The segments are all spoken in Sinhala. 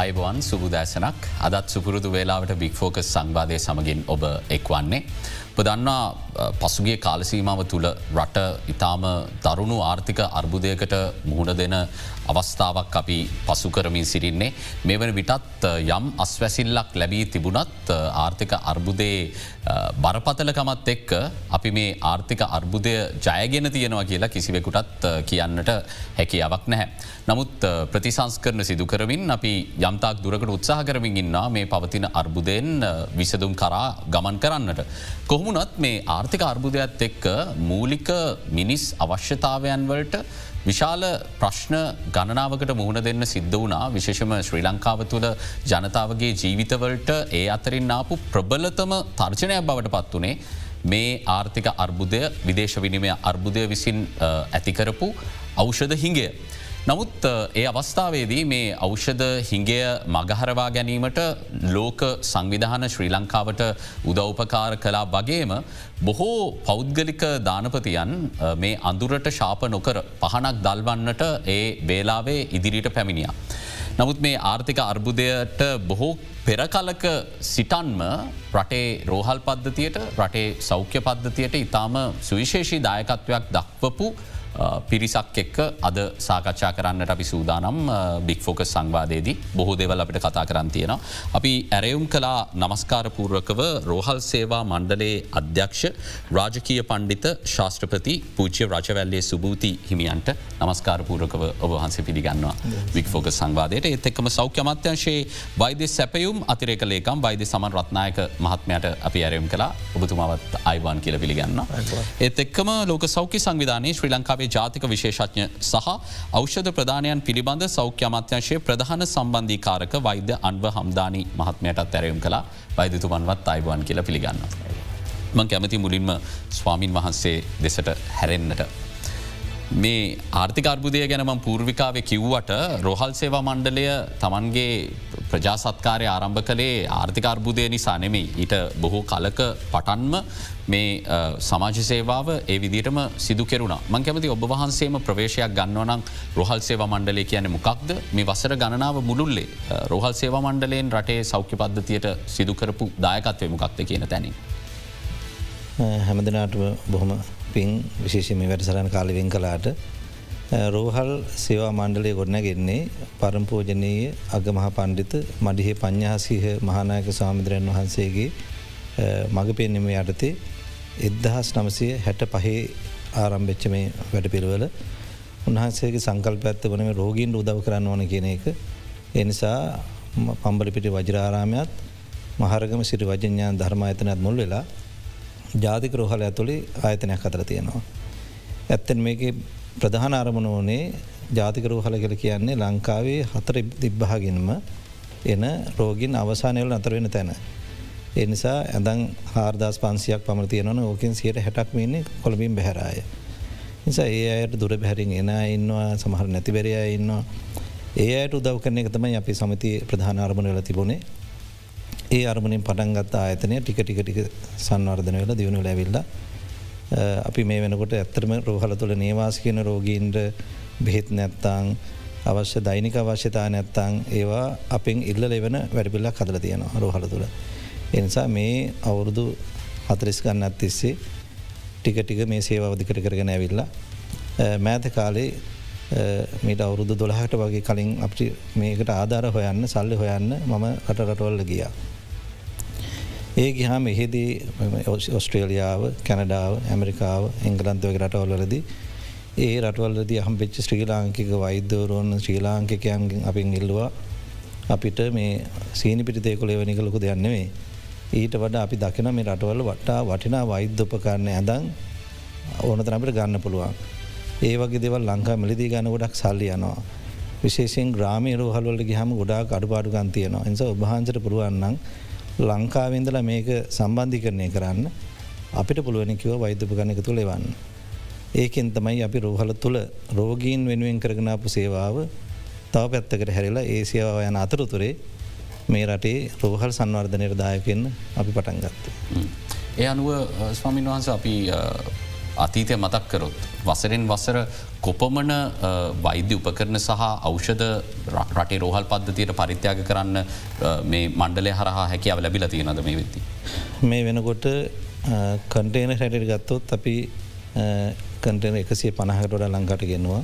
අයිබවන් සුබුදෑසනක් අදත් සුපුරුදු වේලාවට බික්‍ෆෝකස් සංවාධය සමගින් ඔබ එක්වන්නේ. පදන්නා පසුගේ කාලසීමාව තුළ රට ඉතාම දරුණු ආර්ථික අර්බුදයකට මුහුණ දෙන අවස්ථාවක් අපි පසු කරමින් සිරින්නේ. මේ වන විටත් යම් අස්වැසිල්ලක් ලැබී තිබුණත් ආර්ථික අර්බුදයේ බරපතලකමත් එක්ක අපි මේ ආර්ථික අර්බුදය ජයගෙන තියෙනවා කියලා කිසිවෙකුටත් කියන්නට හැකියාවක් නැහැ. නමුත් ප්‍රතිසංස්කරන සිදුකරමින් අපි යම්තාක් දුරකට උත්සාහ කරමින් ඉන්නා මේ පවතින අර්බුදයෙන් විසදුම් කරා ගමන් කරන්නට. කොහොමුණත් මේ ආර්ථික අර්බුදයක්ත් එක්ක මූලික මිනිස් අවශ්‍යතාවයන් වලට විශාල ප්‍රශ්න ගණනාවකට මුහුණ දෙන්න සිද්ධ වනා විශේෂම ශ්‍රී ලංකාව තුළ ජනතාවගේ ජීවිතවලට ඒ අතරින් ආපු ප්‍රබලතම තර්ජනයක් බවට පත් වනේ මේ ආර්ථික අර්බුදය විදේශ විනිමය අර්බුදය විසින් ඇතිකරපු ඖෂධ හිඟය. නමුත් ඒ අවස්ථාවේදී මේ ඖෂධ හිංගය මගහරවා ගැනීමට ලෝක සංවිධාන ශ්‍රී ලංකාවට උදව්පකාර කලා වගේම බොහෝ පෞද්ගලික දානපතියන් මේ අඳුරට ශාප නොකර පහනක් දල්වන්නට ඒ වේලාවේ ඉදිරිට පැමිණිය. නමුත් මේ ආර්ථික අර්බුදයට බොහෝ පෙරකලක සිටන්ම රටේ රෝහල් පද්ධතියට රටේ සෞඛ්‍ය පද්ධතියට ඉතාම සුවිශේෂී දායකත්වයක් දක්වපු පිරිසක් එක්ක අද සාකච්ඡා කරන්නට අපි සූදානම් බික්‍ෆෝක සංවාදයේදී. බොහෝ දෙවල් අපිට කතා කරන්න තියෙනවා. අපි ඇරයුම් කලා නමස්කාරපූර්වකව රෝහල් සේවා මණ්ඩලේ අධ්‍යක්ෂ රාජකීය පණ්ඩිත ශාස්ත්‍රපති පූජ්‍ය රජවැල්ලේ සුභූති හිමියන්ට නමස්කාරපූරකව ඔබහන්සේ පිළිගන්නවා. වික්‍ෆෝක සංවාදයට. එත් එක්කම සෞඛ්‍යමත්‍යංශයේ වෛද්‍ය සැපයුම් අතිරේක ලේකම් වෛද්‍ය සමන් රත්නායක මහත්මයට අපි ඇරයුම් කලා ඔබතුමාවත් අයිවාන් කියල පිළිගන්න. ඒත් එක්කම ලෝක සෞඛ්‍ය සංවිධානයේ ශ්‍රී ලංකාවේ ජාතික විශේෂඥ සහ ෞෂධ ප්‍රධානයන් පිළිබඳ සෞඛ්‍ය අමාත්‍යංශයේ ප්‍රධාන සම්බන්ධීකාරක වෛද්‍ය අන්ව හම්දානී මහත්මයටත් ඇරයුම් කලා වෛදතුමන්වත් අයිබුවන් කියලා පිළිගන්න. මං කැමති මුලින්ම ස්වාමීන් වහන්සේ දෙසට හැරෙන්න්නට. මේ ආර්ථිකර්බුදය ගැනම පූර්විකාව කිව්වට රොහල් සේවා මණ්ඩලය තමන්ගේ ප්‍රජාසත්කාරය ආරම්භ කළේ ආර්ථිකර්බුදය නිසා නෙමෙයි. ඊට බොහෝ කලක පටන්ම මේ සමාජ සේවාව ඒ විදිටම සිදු කෙරුණ. මං කැමති ඔබ වහන්සේම ප්‍රවේශයක් ගන්නවනම් රොහල් සේවා මණ්ඩලය කියන මොකක්ද? මේ වසර ගණනාව මුළුල්ලේ රොහල් සේවා මණ්ඩලයෙන් රටේ සෞඛ්‍ය පද්ධතියට සිදුකරපු දායකත්වය මොකක්ද කියන තැනින්. හැමදිනාට බොහොම පින් විශේෂම වැඩසරණ කාලවෙන් කලාට රෝහල් සේවා මණ්ඩලය ගොඩනැගෙන්නේ පරම්පෝජනයේ අග මහ පණ්ඩිත මඩිහේ පඤ්ඥාසිහ මහනායක සාමිදරයන් වහන්සේගේ මඟ පෙන්නෙම යටතේ එද්දහස් නමසය හැට පහේ ආරම්භච්ච මේ වැඩ පිළිවල උන්හන්සේගේ සංකල්ප ඇත්ත වනම රෝගීන් උදව කරන්න ඕන කියන එක. එනිසා පම්බලිපිටි වජරාරාමයත් මහරගම සිරි වජඥාන් ධර්ම ඇතනත් මුල් වෙලා ජාතික රෝහල ඇතුළි ආයතනයක් අතර තියෙනවා. ඇත්තන් මේක ප්‍රධාන අරමුණ ඕනේ ජාතික රෝහල කළ කියන්නේ ලංකාවේ හතර තිබ්බහගෙනම එන රෝගින් අවසානයවල අතරවෙන තැන. එනිසා ඇදන් හාර්දස් පන්සියක් පමර තියනවන ඕකින් සියට හැටක් වන්නේ කොළබින් බැහරාය. නිසා ඒ අයට දුර බැහරින් එන ඉන්නවා සමහර නැතිබෙරයා ඉන්නවා. ඒ අයට උදව් කරන එක තමයි අපි සමති ප්‍රධාන අරමණ වෙල තිබුණේ ඒ අරමනින් පටන්ගත් ආයතනය ටික ටික ටික සංවර්ධන වෙල දියුණු ලැවිල්ල අපි මේ වෙනකොට ඇත්තරම රෝහල තුළ නේවාස කියන රෝගීන්ට බෙහෙත් නැත්තං අවශ්‍ය දෛනික අවශ්‍යතා නැත්තං ඒවා අපින් ඉල්ල ලෙවන වැඩිපිල්ලක් කදල තියෙනවා රෝහල තුළ. එනිසා මේ අවුරුදු හතරිස් ගන්නත් තිස්සේ ටික ටික මේ සේවාවධිකට කරගෙන ඇවිල්ලා මෑත කාලේ මීට අවුරුදු දොළහට වගේ කලින් අපි මේකට ආධාර හොයන්න සල්ලි හොයන්න මම රට රටවල්ල ගියා. ඒ ගහම එහෙදී ඔස්ට්‍රේලියාව කැනඩාව ඇමරිකාව එංගලන්තවගේ රටවල්ලදී ඒ රටවල්ලද හම් පෙච්ච ශ්‍රී ලාංකික වෛද්‍යවරුවන් ශ්‍රී ලාංකිකයන්ගෙන් අපින් ඉල්ලවා අපිට මේ සීනි පිටිතයකොළ එවනිකලොකු දෙයන්නෙවේ ඊට වඩ අපි දකින මේ රටවල්ල වටා වටිනා වෛද්‍ය උපකරණය ඇදන් ඕනතන අපිට ගන්න පුළුවන්. ඒ වගේ දෙවල් ලංකා මලිදී ගන්න ගොඩක් සල්ලි යනවා. විශේෂෙන් ග්‍රාමී රෝහල්වලට ගහම ගොඩාක් අඩුපාඩු ගන්තියනවා එනිස ඔබහන්සට පුළුවන්නම් ලංකාවෙන්දල මේක සම්බන්ධිකරණය කරන්න අපිට පුළුවනිකිව වෛද්‍යපගන්න එක තුළ එවන්න. ඒකෙන් තමයි අපි රෝහල තුළ රෝගීන් වෙනුවෙන් කරගෙනාපු සේවාව තව පැත්තකට හැරිලා ඒ සේවාව යන අතරතුරේ මේ රටේ රෝහල් සංවර්ධනයට දායකෙන්න්න අපි පටන්ගත්ත. ඒ අනුව ස්වාමින් වහන්ස අපි අතීතය මතක්කරොත්. වසරෙන් වසර කොපමන වෛද්‍ය උපකරන සහ ෞෂධ රටේ රෝහල් පද්ධතියට පරිත්‍යාග කරන්න මේ මණ්ඩලය හරහා හැකියාව ලැබිල තියෙනද මේ වෙති. මේ වෙනකොට කන්ටේන හැටට ගත්තොත් අපි කන්ටේන එකසිය පණහකටොට ලංකාට ගෙනවා.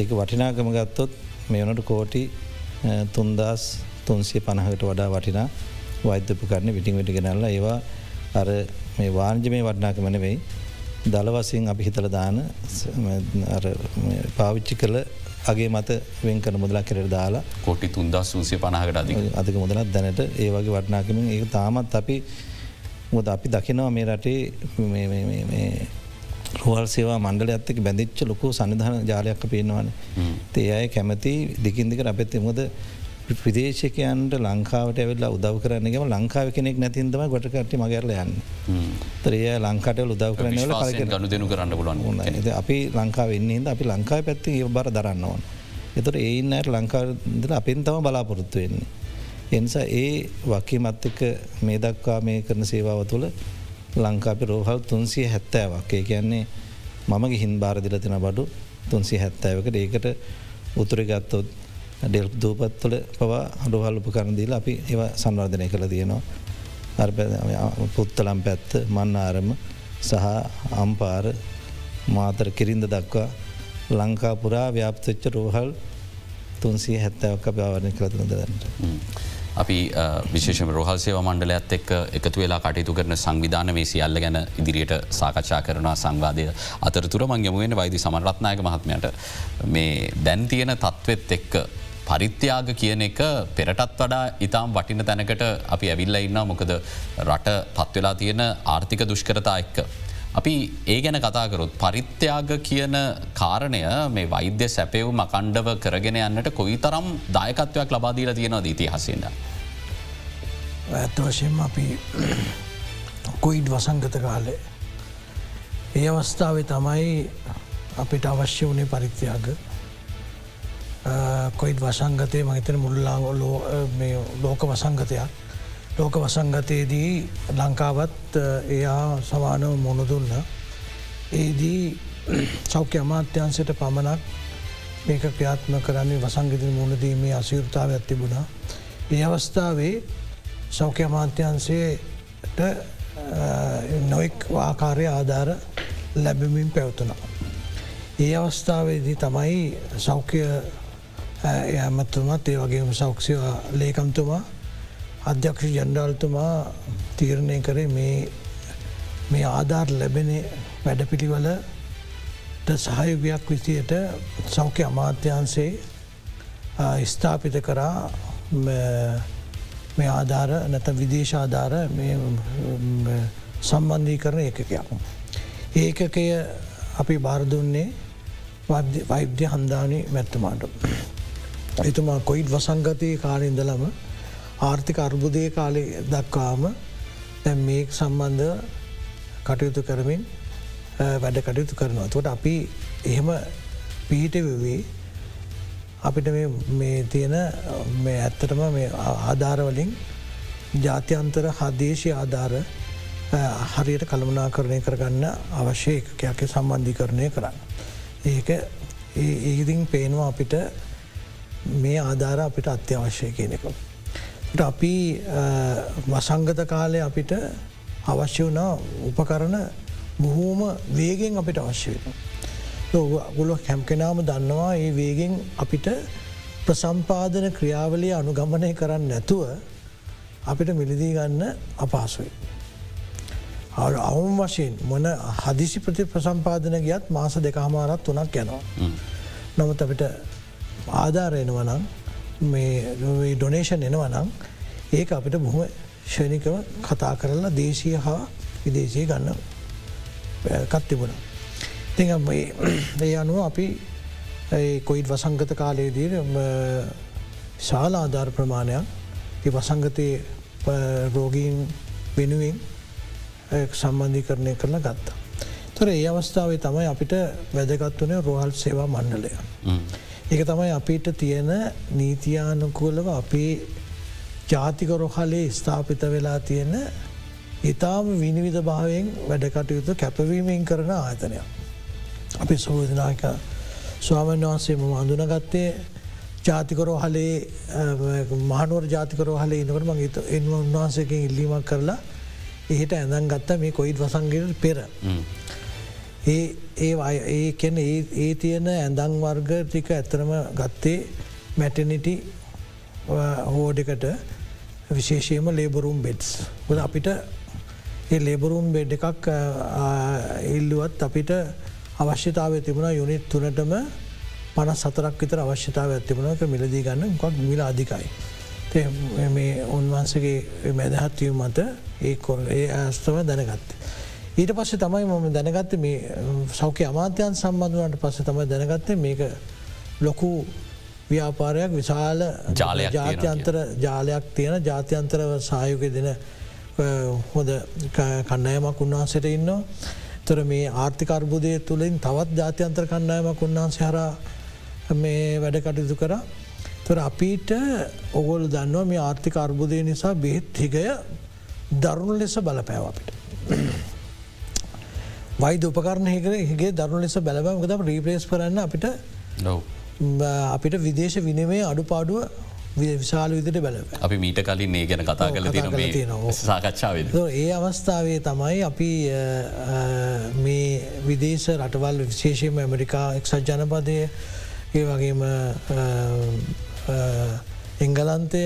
ඒක වටිනාගම ගත්තොත් මේ වනට කෝටි තුන්දස් තුන්සිය පණහකට වඩා වටිනා වෛද්‍යපකරන විටිං විටි ගෙනල්ල ඒවා අර මේ වාර්ජ මේ වටනාකමන වෙයි දළවසින් අපි හිතල දාන පාවිච්චි කළ අගේ මත වෙන් කන මුදලක් කරට දාලා කොටි තුන්දා සූසිය පණහකට අධි අධක මුදලත් දැනට ඒ වගේ වටනාකමින් ඒ තාමත් අපි මුද අපි දකිනවා මේ රටේ රෝහල් සේවා මණ්ඩල ඇත්තක බැඳිච්ච ලොකු සනිධන ජාලයක් පේනවාන තේ අය කැමති දිකින්දික අපැත්ති මුද විදේශකයන්ට ලංකාවට ඇවෙල්ලා උදව කරන්නගම ලංකාව කෙනෙක් නැතින්දම ගොටකට මගරල යන්න. තරය ලංකාට උදව කරන ගනු දෙනු කරන්න පුලන් අපි ලංකාව එන්නේද අපි ලංකාව පැත්ති බර දරන්න ඕන. එතට ඒන්නයට ලංකාදල අපෙන් තම බලාපොරොත්තු වෙන්නේ. එනිසා ඒ වකීමත් එක්ක මේ දක්වා මේ කරන සේවාව තුළ ලංකාපි රෝහල් තුන්සිය හැත්තෑවක් ඒ කියන්නේ මම ගිහින් බාරදිල තින බඩු තුන්සිය හැත්තෑවකට ඒකට උතුරි ගත්තොත් ඩෙල් දූපත් තුළ පවා රෝහල් උපකරනදීලා අපි ඒව සංවර්ධනය කළ තියෙනවා. පුත්තලම් පැත්ත මන්න ආරම සහ අම්පාර මාතර කිරින්ද දක්වා ලංකා පුරා ව්‍යාප්තච්ච රෝහල් තුන්සිය හැත්තවක භාවරණය කරතුන දන්නට. අපි විශේෂම රෝහල්සේ මණ්ඩලයත් එක් එකතු වෙලා කටයුතු කරන සංවිධාන මේ සියල්ල ගැන ඉදිරියට සාකච්ඡා කරනවා සංවාදය අතරතුර. මංගමුවෙන් වෛදි සමරත්නායක මහත්මයට. මේ දැන් තියෙන තත්ත්වෙත් එක්ක පරිත්‍යාග කියන එක පෙරටත් වඩා ඉතාම් වටින තැනකට අපි ඇවිල්ල ඉන්න මොකද රට පත්වෙලා තියෙන ආර්ථික දුෂ්කරතා එක්ක. අපි ඒ ගැන කතාකරොත් පරිත්‍යාග කියන කාරණය මේ වෛද්‍ය සැපයව් මකණ්ඩව කරගෙන යන්නට කොයි තරම් දායකත්වයක් ලබාදීල තියෙනවා දීති හසිද. ඇත්ත වශයෙන් අපි කොයිඩ් වසංගත කාලේ. ඒ අවස්ථාවේ තමයි අපිට අවශ්‍ය වනේ පරිත්‍යාග කොයිඩ් වසංගතය මහිතන මුල්ලාංග ලෝක වසංගතයක් ලෝක වසංගතයේදී ලංකාවත් එයා සමානව මොනදුන්න. ඒදී සෞඛ්‍ය අමාත්‍යන්සට පමණක් මේක ක්‍රියාත්ම කරන්නේ වසංගිතන මුණදීමේ අසයුරතාව ඇතිබුණා. ඒ අවස්ථාවේ සෞඛ්‍ය අමාත්‍යන්සේට නොෙක් ආකාරය ආධාර ලැබමින් පැවතුනා. ඒ අවස්ථාවේදී තමයි සෞඛ්‍ය ඇමත්තුමත් ඒ වගේම සෞක්ෂය ලේකම්තුමා අධ්‍යක්ෂ ජන්ඩාල්තුමා තීරණය කරේ මේ ආධාර ලැබෙන වැඩපිළිවලට සහයුගයක් විසියට සෞඛ්‍ය අමාත්‍යන්සේ ස්ථාපිත කරා මේ ආධාර නැත විදේශාධාර සම්බන්ධී කරන ඒකකයක්. ඒකකය අපි බාරදුන්නේ වෛද්‍ය හන්දානි මැත්තමාට. එතුමා කොයිඩ් වසංගතය කාලින්දලම ආර්ථික අර්බුදය කාලය දක්වාම දැ මේ සම්බන්ධ කටයුතු කරමින් වැඩ කටයුතු කරනවා. තුට අපි එහෙම පීටවේ අපිට මේ තියෙන මේ ඇත්තටම මේ ආධාරවලින් ජාත්‍යන්තර හදේශය ආධාර හරියට කළමනා කරණය කරගන්න අවශ්‍ය එකකයක් සම්බන්ධි කරණය කරන්න. ඒක ඒඉතින් පේනවා අපිට මේ ආධාර අපිට අත්‍යවශ්‍යය කියනෙකු. අපි වසංගත කාලය අපිට අවශ්‍ය වනා උපකරන බොහෝම වේගෙන් අපිට අවශ්‍ය වෙන. ගොලො හැම්කෙනාම දන්නවා ඒ වේගෙන් අපිට ප්‍රසම්පාදන ක්‍රියාවලිය අනුගමනය කරන්න නැතුව අපිට මිලිදී ගන්න අපහසුයි. අවුම් වශයෙන් මොන හදිසි ප්‍රති ප්‍රසම්පාදන ගියත් මාස දෙක හමාරත් වනක් යනවා. නමුත් අපිට ආධාරයනවනම් මේ ඩොනේෂන් එනවනම් ඒක අපිට බොහොම ෂණිකව කතා කරලා දේශය හා විදේශය ගන්න කත්තිබුණ. ති ඒ අනුව අපි කොයිඩ් වසංගත කාලයේදී ශාල ආධාර ප්‍රමාණයක් වසංගතය රෝගීන් වෙනුවෙන් සම්බන්ධී කරණය කරලා ගත්තා. තොර ඒ අවස්ථාවේ තමයි අපිට වැදගත් වනේ රෝහල් සේවා මණ්ඩලය. ඒක තමයි අපිට තියෙන නීතියානුකූලව අපේ ජාතික රොහලේ ස්ථාපිත වෙලා තියෙන ඉතාම විනිවිධ භාවයෙන් වැඩකටයුතු කැපවීමෙන් කරන ආයතනයක්. අපි සෝධනාක ස්වාමන් වහන්සේ මම අඳුනගත්තේ ජාතිකරෝ හලේ මහනුවර ජාතිකරෝ හලේ ඉනකට මගේ එන්ව උන්වහන්සේකින් ඉල්ලීමක් කරලා එහිට ඇඳන් ගත්ත මේ කොයිත් වසන්ගට පෙර. ඒ ඒ කැන ඒ තියෙන ඇඳං වර්ග ටික ඇතරම ගත්තේ මැටනිටි හෝඩකට විශේෂයම ලේබරුම් බෙඩ්ස් ොද අපිට ඒ ලේබරුම් බෙඩ් එකක් ඉල්ලුවත් අපිට අවශ්‍යතාව තිබුණ යුනිත් තුනටම පන සතරක් විතර අවශ්‍යතාව ඇතිබුණක මිලදී ගන්න කොක් මිල අධිකයි. මේ උන්වහන්සගේ මැදහත්වීම මත ඒ කොල් ඒ ඇස්තව දැනගත්තේ. ඊට පස්සේ තමයි මම දැනගත්ත මේ සෞඛ්‍ය අමාත්‍යයන් සම්බන්ධනට පස්සේ තමයි දැනගත්තේ මේක ලොකු ව්‍යාපාරයක් විශාල ජාත්‍යන්තර ජාලයක් තියෙන ජාත්‍යන්තරව සායුක දෙන හොද කණ්ඩයමක් උන්වහන්සට ඉන්නවා. තොර මේ ආර්ථිකර්බුදය තුළින් තවත් ජාත්‍යන්ත්‍ර කණ්ඩායමක් උන්වහන්සේ හර මේ වැඩ කටයුතු කර තොර අපිට ඔගොල් දන්නවා මේ ආර්ථික අර්බුදය නිසා බෙහෙත් හිගය දරුණු ලෙස බලපෑව අපිට. වයිද උපකරණ හිකර හිගේ දරුණු ලෙස බැලබමකතම රීප්‍රේස් කරන්න අපිට අපිට විදේශ විනමේ අඩුපාඩුව විශාල විදිට බැල අපි මීට කලින් ඒ ගැන කතා කල සාකච්ඡාව ඒ අවස්ථාවේ තමයි අපි මේ විදේශ රටවල් විශේෂයම ඇමරිකා එක්සත් ජනපදය ඒ වගේම එංගලන්තය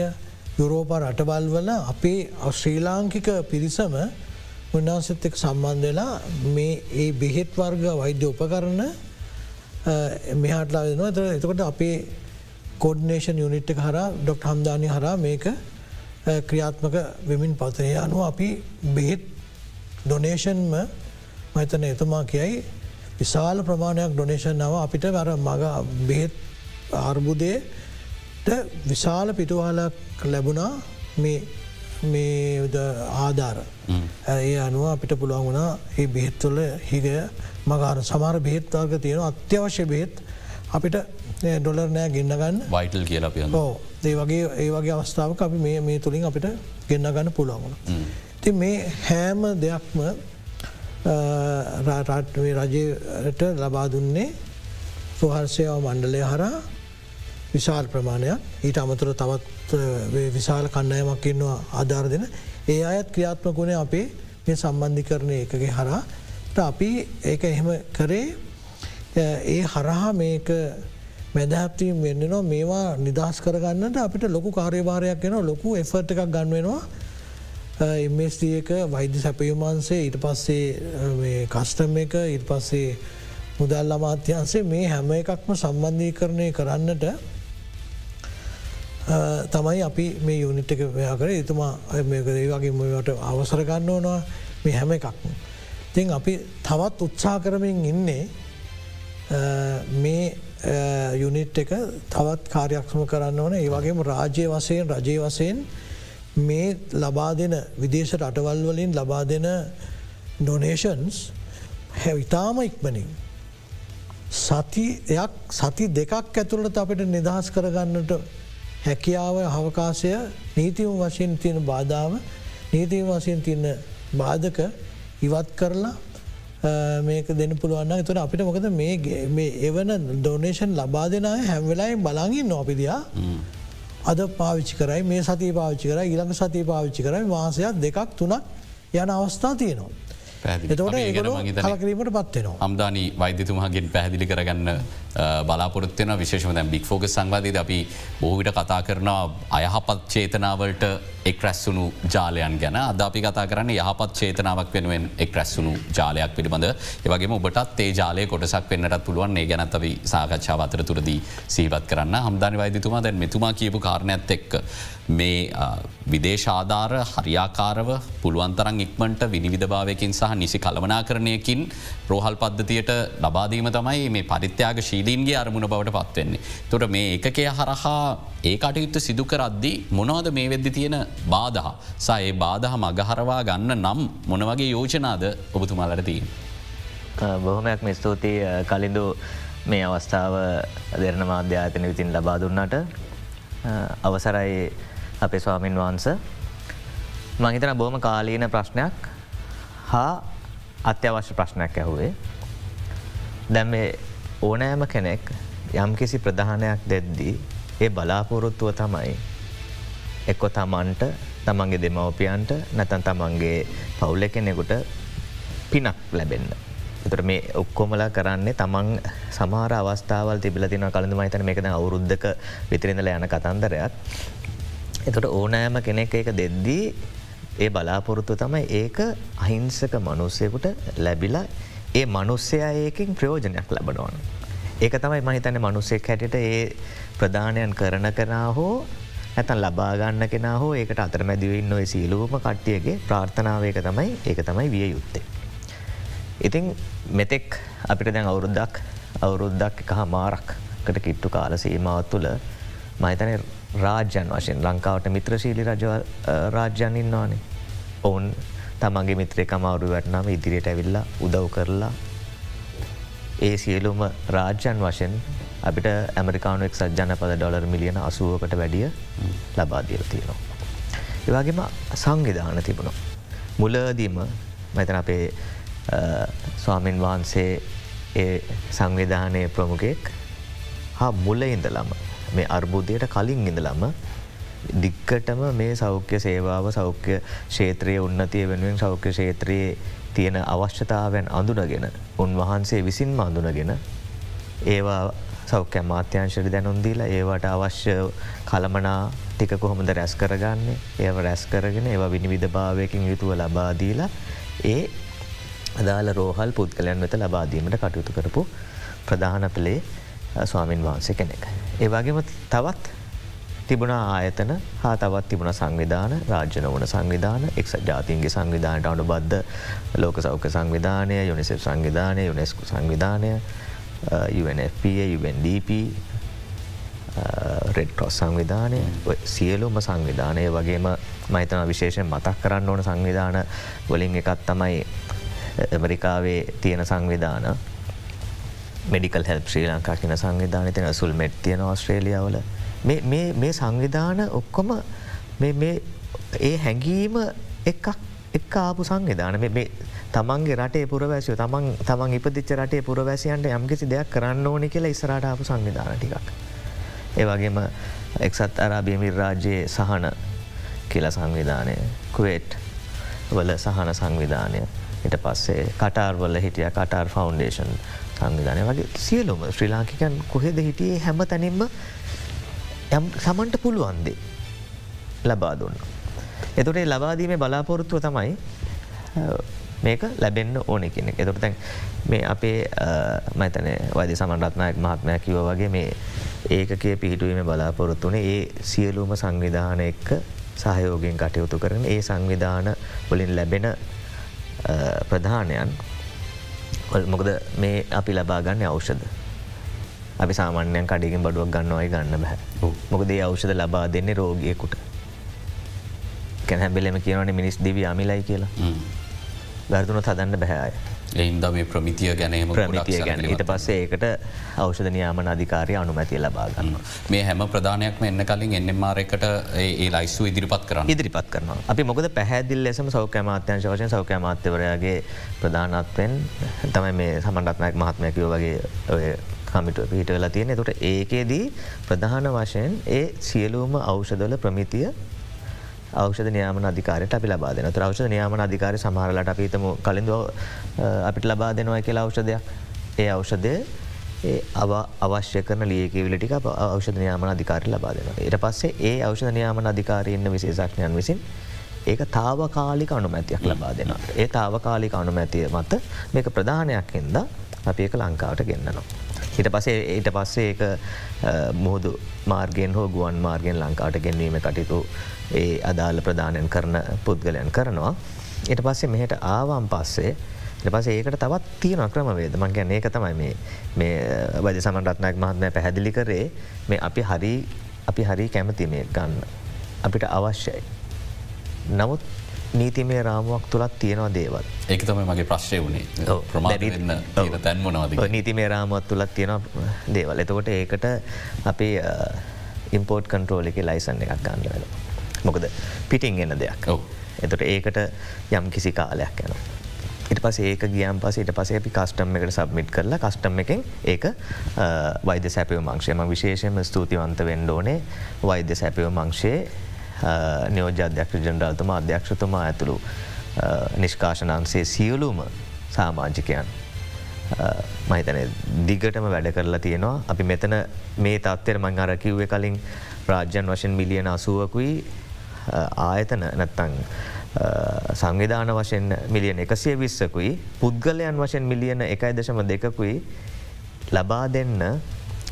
යුරෝපා රටවල් වල අපේ ශ්‍රී ලාංකික පිරිසම උන්නාසත් එක් සම්බන්ධලා මේ ඒ බෙහෙත් වර්ග වෛද්‍ය උපකරන මෙහටලා දෙනවා. එත එතකොට අපේ කෝඩනේෂන් යුනිට් එක හර ඩොක්ට හම්දානය හරා මේක ක්‍රියාත්මක වෙමින් පතය අනුව අපි බෙහෙත් ඩොනේෂන්ම මතන එතුමා කියයි විශාල ප්‍රමාණයක් ඩොනේෂන් නව අපිට වර මග බෙහෙත් අර්බුදයට විශාල පිටුවාලක් ලැබුණා. මේ ආධාර. ඒ අනුව අපිට පුළුවන් වුණා ඒ බෙහෙත්තුල හිගය මගාර සමාර බෙහෙත්වාර්ග තියෙන අත්‍යවශ්‍ය බෙහෙත් අපිට ඩොලර් නෑ ගෙන්න්නගන්න වයිටල් කියලා පිය ඒ වගේ ඒ වගේ අවස්ථාවක අපි මේ මේ තුළින් අපිට ගෙන්න්න ගන්න පුළුවන්ගුණ. ති මේ හෑම දෙයක්ම රාටේ රජයට ලබා දුන්නේ සුහර්සයාව මණ්ඩලය හරා විශාල් ප්‍රමාණයක්. ඊට අමතුර තවත් විශාල කණ්ඩයමක් ඉන්නවා ආධාර දෙන. ඒ අයත් ක්‍රියාත්මකුණේ අපේ මේ සම්බන්ධි කරණය එකගේ හරා අපි ඒක එහෙම කරේ ඒ හරහා මේක මැදහැප්තීම් වෙන්නනවා මේවා නිදහස් කරගන්නට අපිට ලොකු කාර්යභාරයක් එෙන ලොකු එෆර්ට එකක් ගන්වෙනවා එමස්ට එක වෛද්‍ය සැපයුමන්සේ ඊට පස්සේ කස්ටම් එක ඊට පස්සේ මුදල් අමාත්‍යන්සේ මේ හැම එකක්ම සම්බන්ධී කරණය කරන්නට තමයි අපි මේ යුනිට් එක වයා කර එතුමා මේකදේ වගේ මට අවසර ගන්න ඕනවා මේ හැම එකක්ම. තින් අපි තවත් උත්සා කරමින් ඉන්නේ මේ යුනිට් එක තවත් කාර්යක්ෂම කරන්න ඕන ඒ වගේම රාජ්‍ය වසයෙන් රජය වසයෙන් මේ ලබා දෙන විදේශ රටවල් වලින් ලබා දෙන ඩොනේෂන්ස් හැවිතාම ඉක්මනින්. සතියක් සති දෙකක් ඇතුළට අපිට නිදහස් කරගන්නට හැකියාව හවකාසය නීතිම වශයෙන් තියෙන බාධාව නීතිම වශයෙන් තියන්න බාධක ඉවත් කරලා මේක දෙන්න පුළුවන්න තුර අපිට මොකද මේ එවන ඩොනේෂන් ලබා දෙනය හැම්වෙලායි බලගින් නොපිදියා අද පාවිච්චි කරයි මේ සති පාවිච්චි කර ඉළඟ සති පාවිච්චි කරයි මාසයක් දෙකක් තුනක් යන අවස්ථා තියනවා. එතවට ඒ කලකිරීමට පත්වෙනවා. අම්දානී වෛද්‍යතුමහගෙන් පැහදිලි කරගන්න බලාපොරත්වන විශේෂම දැ බික් ෆෝග සංවාදීද අපි බොහවිට කතා කරනවා අයහපත් චේතනාවලට එක් රැස්සුණු ජාලයන් ගැන. අද අපි කතා කරන්න යහපත් චේතනාවක් වෙනුවෙන් එක් රැස්සුණු ජාලයක් පිළිබඳ. ඒවගේ ඔබටත් ඒ ජාලය කොටසක් වෙන්නටත් පුළුවන්. ඒ ගැනත් අපි සාකච්ඡාව අතර තුරදී සීවත් කරන්න. හම්දානි වෛදතුමා දැන් මෙතුමා කියපු කාරණයක්ත් එක්ක මේ විදේශාධාර හරියාකාරව පුළුවන්තරන් ඉක්මට විනිවිධභාවයකින් සහ නිසි කළවනා කරණයකින් රෝහල් පද්ධතියට ලබාදීම තමයි මේ පරිත්‍යයාග ශීලීන්ගේ අරමුණ බවට පත්වෙන්නේ. තොට මේ එකකය හරහා ඒ කටයුත්ත සිදු කරද්දි මොනවද මේ වෙද්දි තියෙන බාදහ සඒ බාදහ මගහරවා ගන්න නම් මොනවගේ යෝජනාද ඔබතුමාලට තිීන්. බොහොමයක් මෙ ස්තුතියි කලින්දු මේ අවස්ථාව දෙරන මාධ්‍යාතන විතින් ලබා දුන්නට අවසරයි අපේ ස්වාමින් වහන්ස මහිතන බොහම කාලීන ප්‍රශ්නයක් හා අත්‍යවශ්‍ය ප්‍රශ්නයක් ඇහුවේ දැම් ඕනෑම කෙනෙක් යම් කිසි ප්‍රධානයක් දෙද්දී ඒ බලාපොරොත්තුව තමයි එක්කො තමන්ට තමන්ගේ දෙමවපියන්ට නැතන් තමන්ගේ පවුල්ල කෙනෙකුට පිනක් ලැබෙන්න්න. එතට මේ ඔක්කොමලා කරන්නේ තමන් සමාර අවස්ථාවල් තිබිල තින කළඳ මහිතන මේකද අවුරුද්ධක විතරිඳල යන කතන්දරයක්. එතට ඕනෑම කෙනෙක් එක දෙද්දී ඒ බලාපොරොත්තු තමයි ඒක අහිංසක මනුස්සයකුට ලැබිලා ඒ මනුස්සයා ඒකින් ප්‍රයෝජනයක් ලැබනවන. ඒක තමයි මහිතන මනුස්සෙක් හැටට ඒ ප්‍රධානයන් කරන කරනා හෝ ඇතන් ලබාගන්න කෙන හෝ ඒකට අතර මැදිවන්න ඔය සීලුවම කට්ටියගේ ප්‍රාර්ථනාවයක තමයි ඒක තමයි විය යුත්තේ. ඉතිං මෙතෙක් අපිට දැන් අවුරුද්දක් අවුරුද්දක් එක හමාරක්කට කිට්ටු කාල සීමාවත් තුළ මහිතන රාජ්‍යන් වශයෙන් ලංකාවට මිත්‍රශීලි රජ රාජ්‍යන් ඉන්නවානේ ඔවුන් තමන්ගේ මිත්‍රේ කමවරු වැටනාම ඉදිරියට ඇවිල්ලා උදව් කරලා ඒ සියලුම රාජ්‍යන් වශයෙන් අපිට ඇමරිකානුවෙක් සජ්ජන පද ඩොලර් මිලියන අසුවකට වැඩිය ලබාදියල තියෙනවා. ඒවාගේම සංවිධාන තිබුණු. මුලදීම මෙතන අපේ ස්වාමීන් වහන්සේ ඒ සංවිධානය ප්‍රමුකෙක් හා මුල ඉඳලම මේ අර්බුදයට කලින් ඉඳලම දික්කටම මේ සෞඛ්‍ය සේවාව සෞඛ්‍ය ෂේත්‍රයේ උන්නතිය වෙනුවෙන් සෞඛ්‍ය ෂේත්‍රයේ තියෙන අවශ්‍යතාවයන් අඳුනගෙන උන්වහන්සේ විසින්ම අඳුනගෙන ඒවා සෞඛ්‍ය මාත්‍යංශයට දැනුන්දීලා ඒවට අවශ්‍ය කළමනා ටික කොහොමද රැස් කරගන්නේ ඒව රැස් කරගෙන ඒවා විනිවිධ භාවයකින් යුතුව ලබාදීලා ඒ අදාළ රෝහල් පුද්ගලයන් වෙත ලබාදීමට කටයුතු කරපු ප්‍රධාන පලේ ස්වාමීන් වහන්සේ කෙනෙක්. ඒවාගේම තවත් තිබුණ ආයතන හා තවත් තිබුණ සංවිධාන රාජ්‍ය නොවන සංවිධාන එක් ජාතින්ගේ සංවිධානයට අනු බද්ධ ලෝක සෞඛ්‍ය සංවිධානය යුනිසෙප් සංවිධානය යුනෙස්කු සංවිධානය UNFPA UNDP රෙඩ්කොස් සංවිධානය සියලුම සංවිධානය වගේම මහිතන විශේෂෙන් මතක් කරන්න ඕන සංවිධාන වලින් එකත් තමයි ඇමරිකාවේ තියෙන සංවිධාන. මෙඩිකල් හෙල් ශ්‍රී ලංකා කියන සංවිධාන තින සුල් මෙට් තියෙන ඔස්ට්‍රේලියාවල. මේ සංවිධාන ඔක්කොම ඒ හැඟීම එකක් එක් ආපු සංවිධාන. තමන්ගේ රටේ පුරවැසිය තමන් තමන් ඉපදිච්ච රටේ පුරවැසියන්ට යම්කිසි දෙයක් කරන්න ඕනි කියලා ඉස්රට ආපු සංවිධාන ටිකක්. ඒවගේම එක්සත් අරාබියමිල් රාජ්‍යයේ සහන කියල සංවිධානය කුවේට් වල සහන සංවිධානය. ඊට පස්සේ කටාර්වල හිටිය කටාර් ෆෞන්ඩේෂන් සංවිධානය. වගේ සියලුම ශ්‍රී ලාංකිකන් කොහෙද හිටියේ හැම තැනින්ම යම් සමන්ට පුළුවන්දේ ලබා දුන්න. එතුට ලබාදීම බලාපොරොත්තුව තමයි මේක ලැබෙන්න්න ඕන කෙනෙ එතුට තැන් මේ අපේ මතන වද සමන්රත්නායක් මහත්මයක් කිව වගේ මේ ඒකගේ පිහිටුවීම බලාපොරොත්තුනේ ඒ සියලුම සංවිධාන එක්ක සහයෝගෙන් කටයුතු කරන ඒ සංවිධාන වලින් ලැබෙන ප්‍රධානයන්. මොකද මේ අපි ලබාගන්න අවෂද අපි සාමාන්‍යයන් කඩිගෙන් බඩුවක් ගන්නවයි ගන්න බැහ මොකදේ අවෂද ලබා දෙන්නේ රෝගියකුට. කැහැබෙලම කියවන මිනිස් දිවි අමිලයි කියලා. ගර්දුන තදන්න බැහාය එයින්ද මේ ප්‍රමිතිය ගැනීම ප්‍රමිතිය ගැන. ඊට පස්සේ ඒකට අවෂධ නියාමන අධිකාරය අනුමැතිය ලබාගන්න මේ හැම ප්‍රධානයක්ම එන්න කලින් එන්නමාරකට ඒ ලයිස්සු ඉදිරිපත් කරන්න. ඉදිරිපත් කරන අපි මොකද පැහැදිල් ලෙසම සෞඛ්‍ය මාත්‍යංශ වශයෙන් සෞඛ්‍ය මාත්‍යවරයාගේ ප්‍රධානත්වෙන් තමයි මේ සමන්ඩත්නයක් මහත්මයකව වගේ කමිට පිහිට වෙලා තියෙන තුට ඒකේදී ප්‍රධාන වශයෙන් ඒ සියලූම අවෂදල ප්‍රමිතිය අවෂධ නියාමන අධිකාරයට අපි ලබාදන තු අවෂධ නියාමන අධිකාරය සමහරලට අපිතම කලින්ද අපිට ලබා දෙනවා කියලා අවෂධයක් ඒ අවෂධය ඒ අව අවශ්‍ය කරන ලියකිවිලටික අවෂධ නියාමන අධිකාරය ලබා දෙන. එට පස්සේ ඒ අවෂධ නියාමන අධිකාරයන්න විශේෂක්ඥයන් විසින් ඒක තාවකාලික අනුමැතියක් ලබා දෙෙන. ඒ තාවකාලික අනුමැතිය මත මේක ප්‍රධානයක් හින්ද අපි එක ලංකාවට ගෙන්න්නනවා. හිට පසේ ඊට පස්සේ ඒක මුහුදු මාර්ගෙන් හෝ ගුවන් මාර්ගෙන් ලංකාවට ගෙන්වීම කටයුතු ඒ අදාළ ප්‍රධානයන් කරන පුද්ගලයන් කරනවා. එට පස්සේ මෙහට ආවම් පස්සේ පස ඒකට තවත් තියන ක්‍රමවේද මං ගැන ඒක තමයි මේ වජ සමන්රත්නයක් මහත්මය පැහැදිලි කරේ මේ අපි හරි අපි හරි කැමති මේ ගන්න අපිට අවශ්‍යයි. නමුත් නීතිමේ රාමුවක් තුළත් තියෙනවා දේවල්. ඒක තම මගේ ප්‍රශ්ය වුණේ ප්‍රමාදන්න තැන්මනවාද. නීතිමේ රාමුවත් තුළත් තියෙන දේවල්. එතකොට ඒකට අපි ඉම්පෝට් කන්ට්‍රෝල එක ලයිසන් එකක් ගන්න වෙන. මොකද පිටිං එන්න දෙයක්. එතට ඒකට යම් කිසි කාලයක් යන. ඉට පස ඒක ගියම් පස ට පස අපි කස්ටම් එකට සබ්මිට් කරලා කස්ටම් එකෙන් ඒක වෛද්‍ය සැපව මංක්ෂයම විශේෂම ස්තුතිවන්ත වෙන්ඩෝනේ වෛද්‍ය සැපව මංක්ෂයේ නියෝජ අධ්‍යක්ෂ ජනරල්තුමා අධ්‍යක්ෂතුමා ඇතුළු නිෂ්කාශනන්සේ සියලුම සාමාජිකයන්. මහිතන දිගටම වැඩ කරලා තියෙනවා. අපි මෙතන මේ තත්වර මං අර කිව්ව කලින් රාජ්‍යන් වශයෙන් මිලියන අසුවකුයි ආයතන නැත්තං සංවිධාන වශයෙන් මිලියන එකසිය විස්සකුයි පුද්ගලයන් වශයෙන් මිලියන එකයි දශම දෙකකුයි ලබා දෙන්න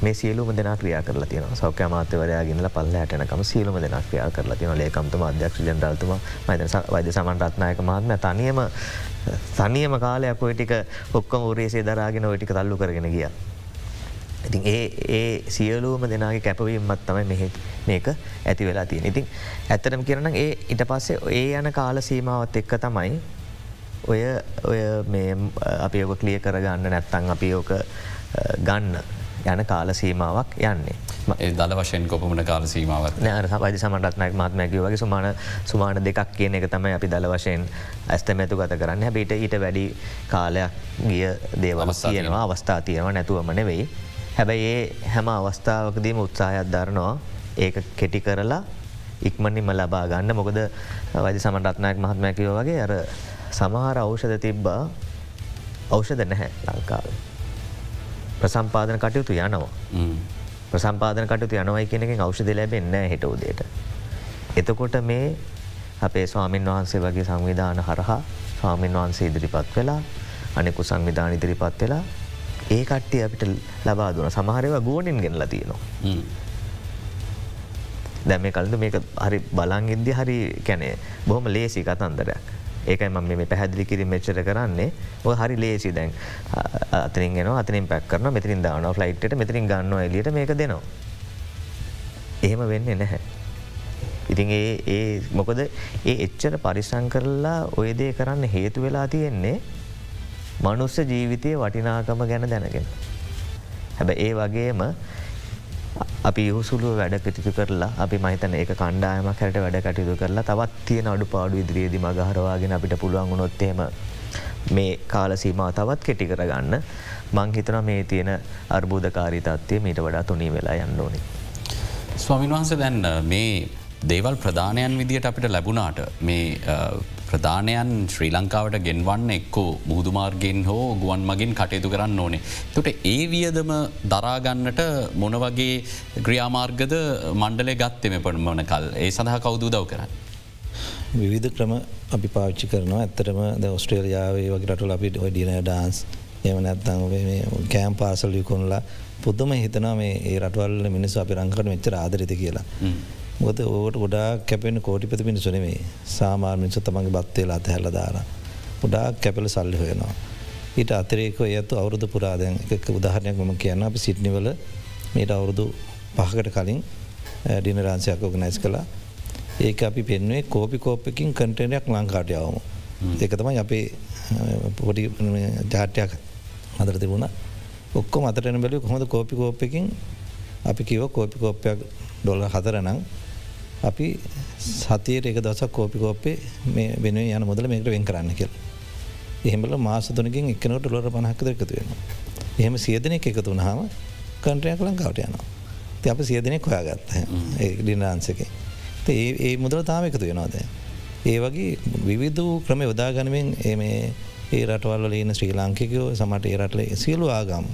මේ සියලුම දෙන ක්‍රියා කරලා තියන සෞඛ්‍ය මාත්‍යවරයාගෙනල පල්ල ඇටනකම සියලුම දෙන ක්‍රියා කරලා තියන ලේකම්තුම අධ්‍යක්ෂ ජනරල්තුම මත වෛද්‍ය සමන් රත්නායක මහත්ම තනියම තනියම කාලයක් ඔයටික ඔක්කොම ූරේසේ දරාගෙන ඔයටික තල්ලු කරගෙන ගිය. ඉතින් ඒ ඒ සියලූම දෙනාගේ කැපවීමත් තමයි මෙහෙ මේක ඇති වෙලා තියෙන. ඉතින් ඇත්තරම කරන ඒ ඉට පස්සේ ඒ යන කාල සීමාවත් එක්ක තමයි ඔය ඔය මේ අපි යෝක කලිය කරගන්න නැත්තං අපි යෝක ගන්න යන කාල සීමාවක් යන්නේ. දල වශයෙන් කොපමට කාල සීමාවත් නෑර පදි සමටත්නක් මාත්මැකව වගේ සුමාන සුමාන දෙකක් කියන එක තමයි අපි දල වශයෙන් ඇස්තමැතු ගත කරන්න හැබිට ඊට වැඩි කාලයක් ගිය දේවල් තියෙනවා අවස්ථා තියෙනවා නැතුවම නෙවෙයි. හැබැයි ඒ හැම අවස්ථාවකදීම උත්සාහයක් දරනවා ඒක කෙටි කරලා ඉක්මනින්ම ලබා ගන්න මොකද වදි සමටත්නයක් මහත්මැකිව වගේ අර සමහර ඖෂධ තිබ්බා ඖෂධ නැහැ ලංකාව. ප්‍රසම්පාදන කටයුතු යනවා. ප්‍රසම්පාදන කටයුතු යනවයි කෙනෙකින් ඖෂධ ලැබෙන්න හිට උදේට. එතකොට මේ අපේ ස්වාමීන් වහන්සේ වගේ සංවිධාන හරහා ස්වාමීන් වහන්සේ ඉදිරිපත් වෙලා අනෙකු සංවිධාන ඉදිරිපත් වෙලා ඒ කට්ටිය අපිට ලබා දුන සමහරව ගෝනින් ගෙනලා තියෙනවා. දැම කලඳ මේක හරි බලං ඉද්දි හරි කැනේ බොහොම ලේසි කතන්දරයක්. ඒකයි ම මේ පැහදිලි කිරි මෙච්චර කරන්නේ ඔ හරි ලේසි දැන් අතරින් ගෙන අතනින් පැක් කරන මෙතිරින් දාන ෆ්ලයිට්ට මෙතිරින් ගන්න එලියට මේක දෙනවා. එහෙම වෙන්නේ නැහැ. ඉතින් ඒ ඒ මොකද ඒ එච්චර පරිසං කරලා ඔයදේ කරන්න හේතු වෙලා තියෙන්නේ මනුස්ස ජීවිතය වටිනාකම ගැන දැනගෙන. හැබ ඒ වගේම අපි යහුසුළුව වැඩ කටිතු කරලා අපි මහිතන ඒ කණ්ඩායම හැට වැඩ කටයුතු කරලා තවත් තියෙන අඩු පාඩු ඉදිරියේදි මගහරවාගෙන අපිට පුළුවන් වුණොත්තේම මේ කාලසීමා තවත් කෙටි කරගන්න මංහිතන මේ තියෙන අර්බූධකාරී තත්වය මීට වඩා තුනී වෙලා යන්න ඕනි. ස්වාමින් වහන්ස දැන්න මේ දේවල් ප්‍රධානයන් විදියට අපිට ලැබුණාට මේ ප්‍රධානයන් ශ්‍රී ලංකාවට ගෙන්වන්න එක්කෝ මුහදුමාර්ගෙන් හෝ ගුවන් මගින් කටයුතු කරන්න ඕනේ. තොට ඒ වියදම දරාගන්නට මොන වගේ ග්‍රියාමාර්ගද මණ්ඩලේ ගත්තෙම පටමන කල් ඒ සඳහා කවුදු දව් කරන්න. විවිධ ක්‍රම අපි පාච්චි කරනවා ඇත්තරම ද ඔස්ට්‍රේලියාවේ වගේ රටු අපිට ඔය ඩින ඩාන්ස් එම නැත්තං කෑම් පාසල් යුකුන්ලා පුද්දම හිතනවා මේ ඒ රටවල්ල මිනිස් අපි රංකට මෙච්චර ආදරති කියලා. මොද ඕට ගොඩා කැපෙන කෝටිපති පිණිසුනේ සාමාර් මිනිස තමන්ගේ බත්වේලා අතහැල්ල දාර. ගොඩා කැපල සල්ලි හොයනවා. ඊට අතරේක ඇතු අවුරුදු පුරාදයන් එක උදාහරණයක් මම කියන්න අපි සිට්නිවල මේට අවුරුදු පහකට කලින් ඩිනරාන්සයක් ඕගනයිස් කලා ඒක අපි පෙන්වේ කෝපි කෝප්පකින් කටනයක් ලංකාට යවම. ඒක තමයි අපේ පොඩි ජාටයක් අදර තිබුණ ඔක්කො අතරන බැලි කොහොඳ කෝපි කෝප්පකින් අපි කිව කෝපි කෝප්පයක් ඩොල හතරනම් අපි සතියට එක දවසක් කෝපිකෝප්පේ මේ වෙන යන මුදල මේකට වෙන් කරන්න කෙල්. එහෙමල මාසතුනකින් එකනට ලොර පනහක්කද එකතු වෙන. එහෙම සියදනෙක් එකතු වුණහම කන්ට්‍රයක් ලංකාවට යනවා. ති අප සියදනෙක් හොයාගත්ත ඩිනාන්සකේ. ඒ ඒ මුදල තාම එකතු වෙනවාද. ඒ වගේ විවිධ ක්‍රම යොදාගනමින් ඒ රටවල්ල ලන ශ්‍රී ලාංකිකයෝ සමට ඒ රටල සියලු ආගම්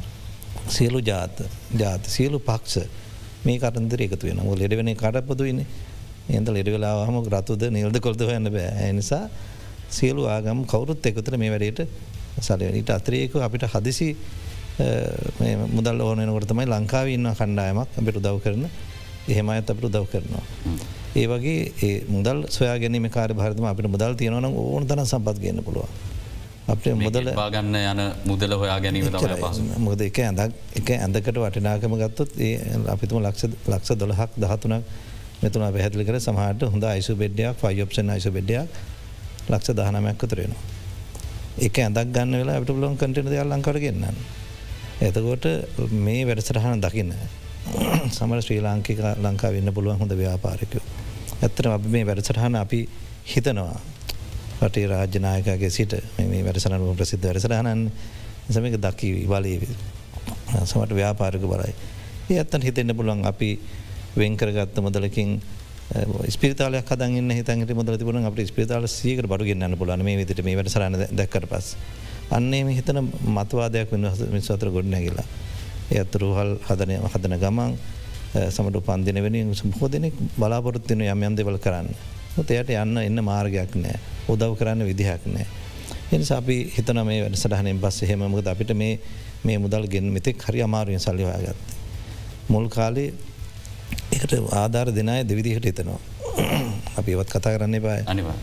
සියලු ජාත ජාත සියලු පක්ෂ මේ කටන්දර එකතු වෙන ලෙඩ වෙන කටපොදුවන්නේ එන්ත ලෙඩවෙලා හම රතුද නිල්ද කොල්ද හන්න බෑ. නිසා සියලු ආගම් කවුරුත් එකතුර මේ වැඩට සලට අතරයක අපිට හදිසි මුදල් ඕනනකොට තමයි ලංකාව ඉන්න කණ්ඩායමක් අපිට උදව් කරන. එහෙම අයත් අපට උදව් කරනවා. ඒ වගේ ඒ මුදල් සොයා ගැනීම කාර භාරතම අපිට මුදල් තියෙනවන ඕන තන සම්පත් ගන්න පුළුවන්. අපේ මුදල පාගන්න යන මුදල හොයා ගැනීම මොද එක ඇඳක් එක ඇඳකට වටිනාකම ගත්තොත් ඒ අපිතුම ලක්ෂ ලක්ෂ දොළහක් දහතුනක් මෙතුන පැහැදිලි කර සමහට හොඳ අයිසු බෙඩ්ඩයක් ෆයිෝප්ෂන් අයිසු බෙඩ්ඩයක් ලක්ෂ දහනමැක්ක තුරෙනවා. එක ඇඳක් ගන්න වෙලා අපට ලොන් කටන දෙයක් ලංකට ගන්න. එතකොට මේ වැඩසටහන දකින්න සමර ශ්‍රී ලාංකික ලංකා වෙන්න පුළුවන් හොඳ ව්‍යාපාරකයෝ. ඇත්තට අප මේ වැඩසටහන අපි හිතනවා රටේ රාජ්‍යනායකගේ සිට මේ වැඩසනම ප්‍රසිද්ධ වැඩසරහනන් සමක දකි බලය සමට ව්‍යාපාරක බලයි. ඒ අත්තන් හිතෙන්න්න පුළුවන් අපි වෙන්කරගත්ත මොදලකින් ස්පිතාල කදන්න හිතන්ට මුදල තිබුණ අප ස්පිතාල සීකට බඩු ගන්න පුලන මේ විට මේ වැඩසරන දැක්කට පස්. අන්නේ මේ හිතන මතවාදයක් මිනිස්වතර ගොඩනැගිලා. ඒ අත් රූහල් හදනය හදන ගමන් සමට පන්දින වෙන සම්හෝදනෙක් බලාපොරත්තින යම් යම් දෙවල් කරන්න. එයට යන්න එන්න මාර්ගයක් නෑ උදව් කරන්න විදිහක් නෑ. එනි අපි හිතන මේ වැඩසටහනෙන් පස් හෙමමකද අපිට මේ මේ මුදල් ගෙන් මෙතෙක් හරි අමාරුවෙන් සල්ලිවාගත්ත. මුල් කාලේ එකට ආධාර දෙනය දෙවිදිහට හිතනවා. අපි ඒවත් කතා කරන්න එපාය අනිවා.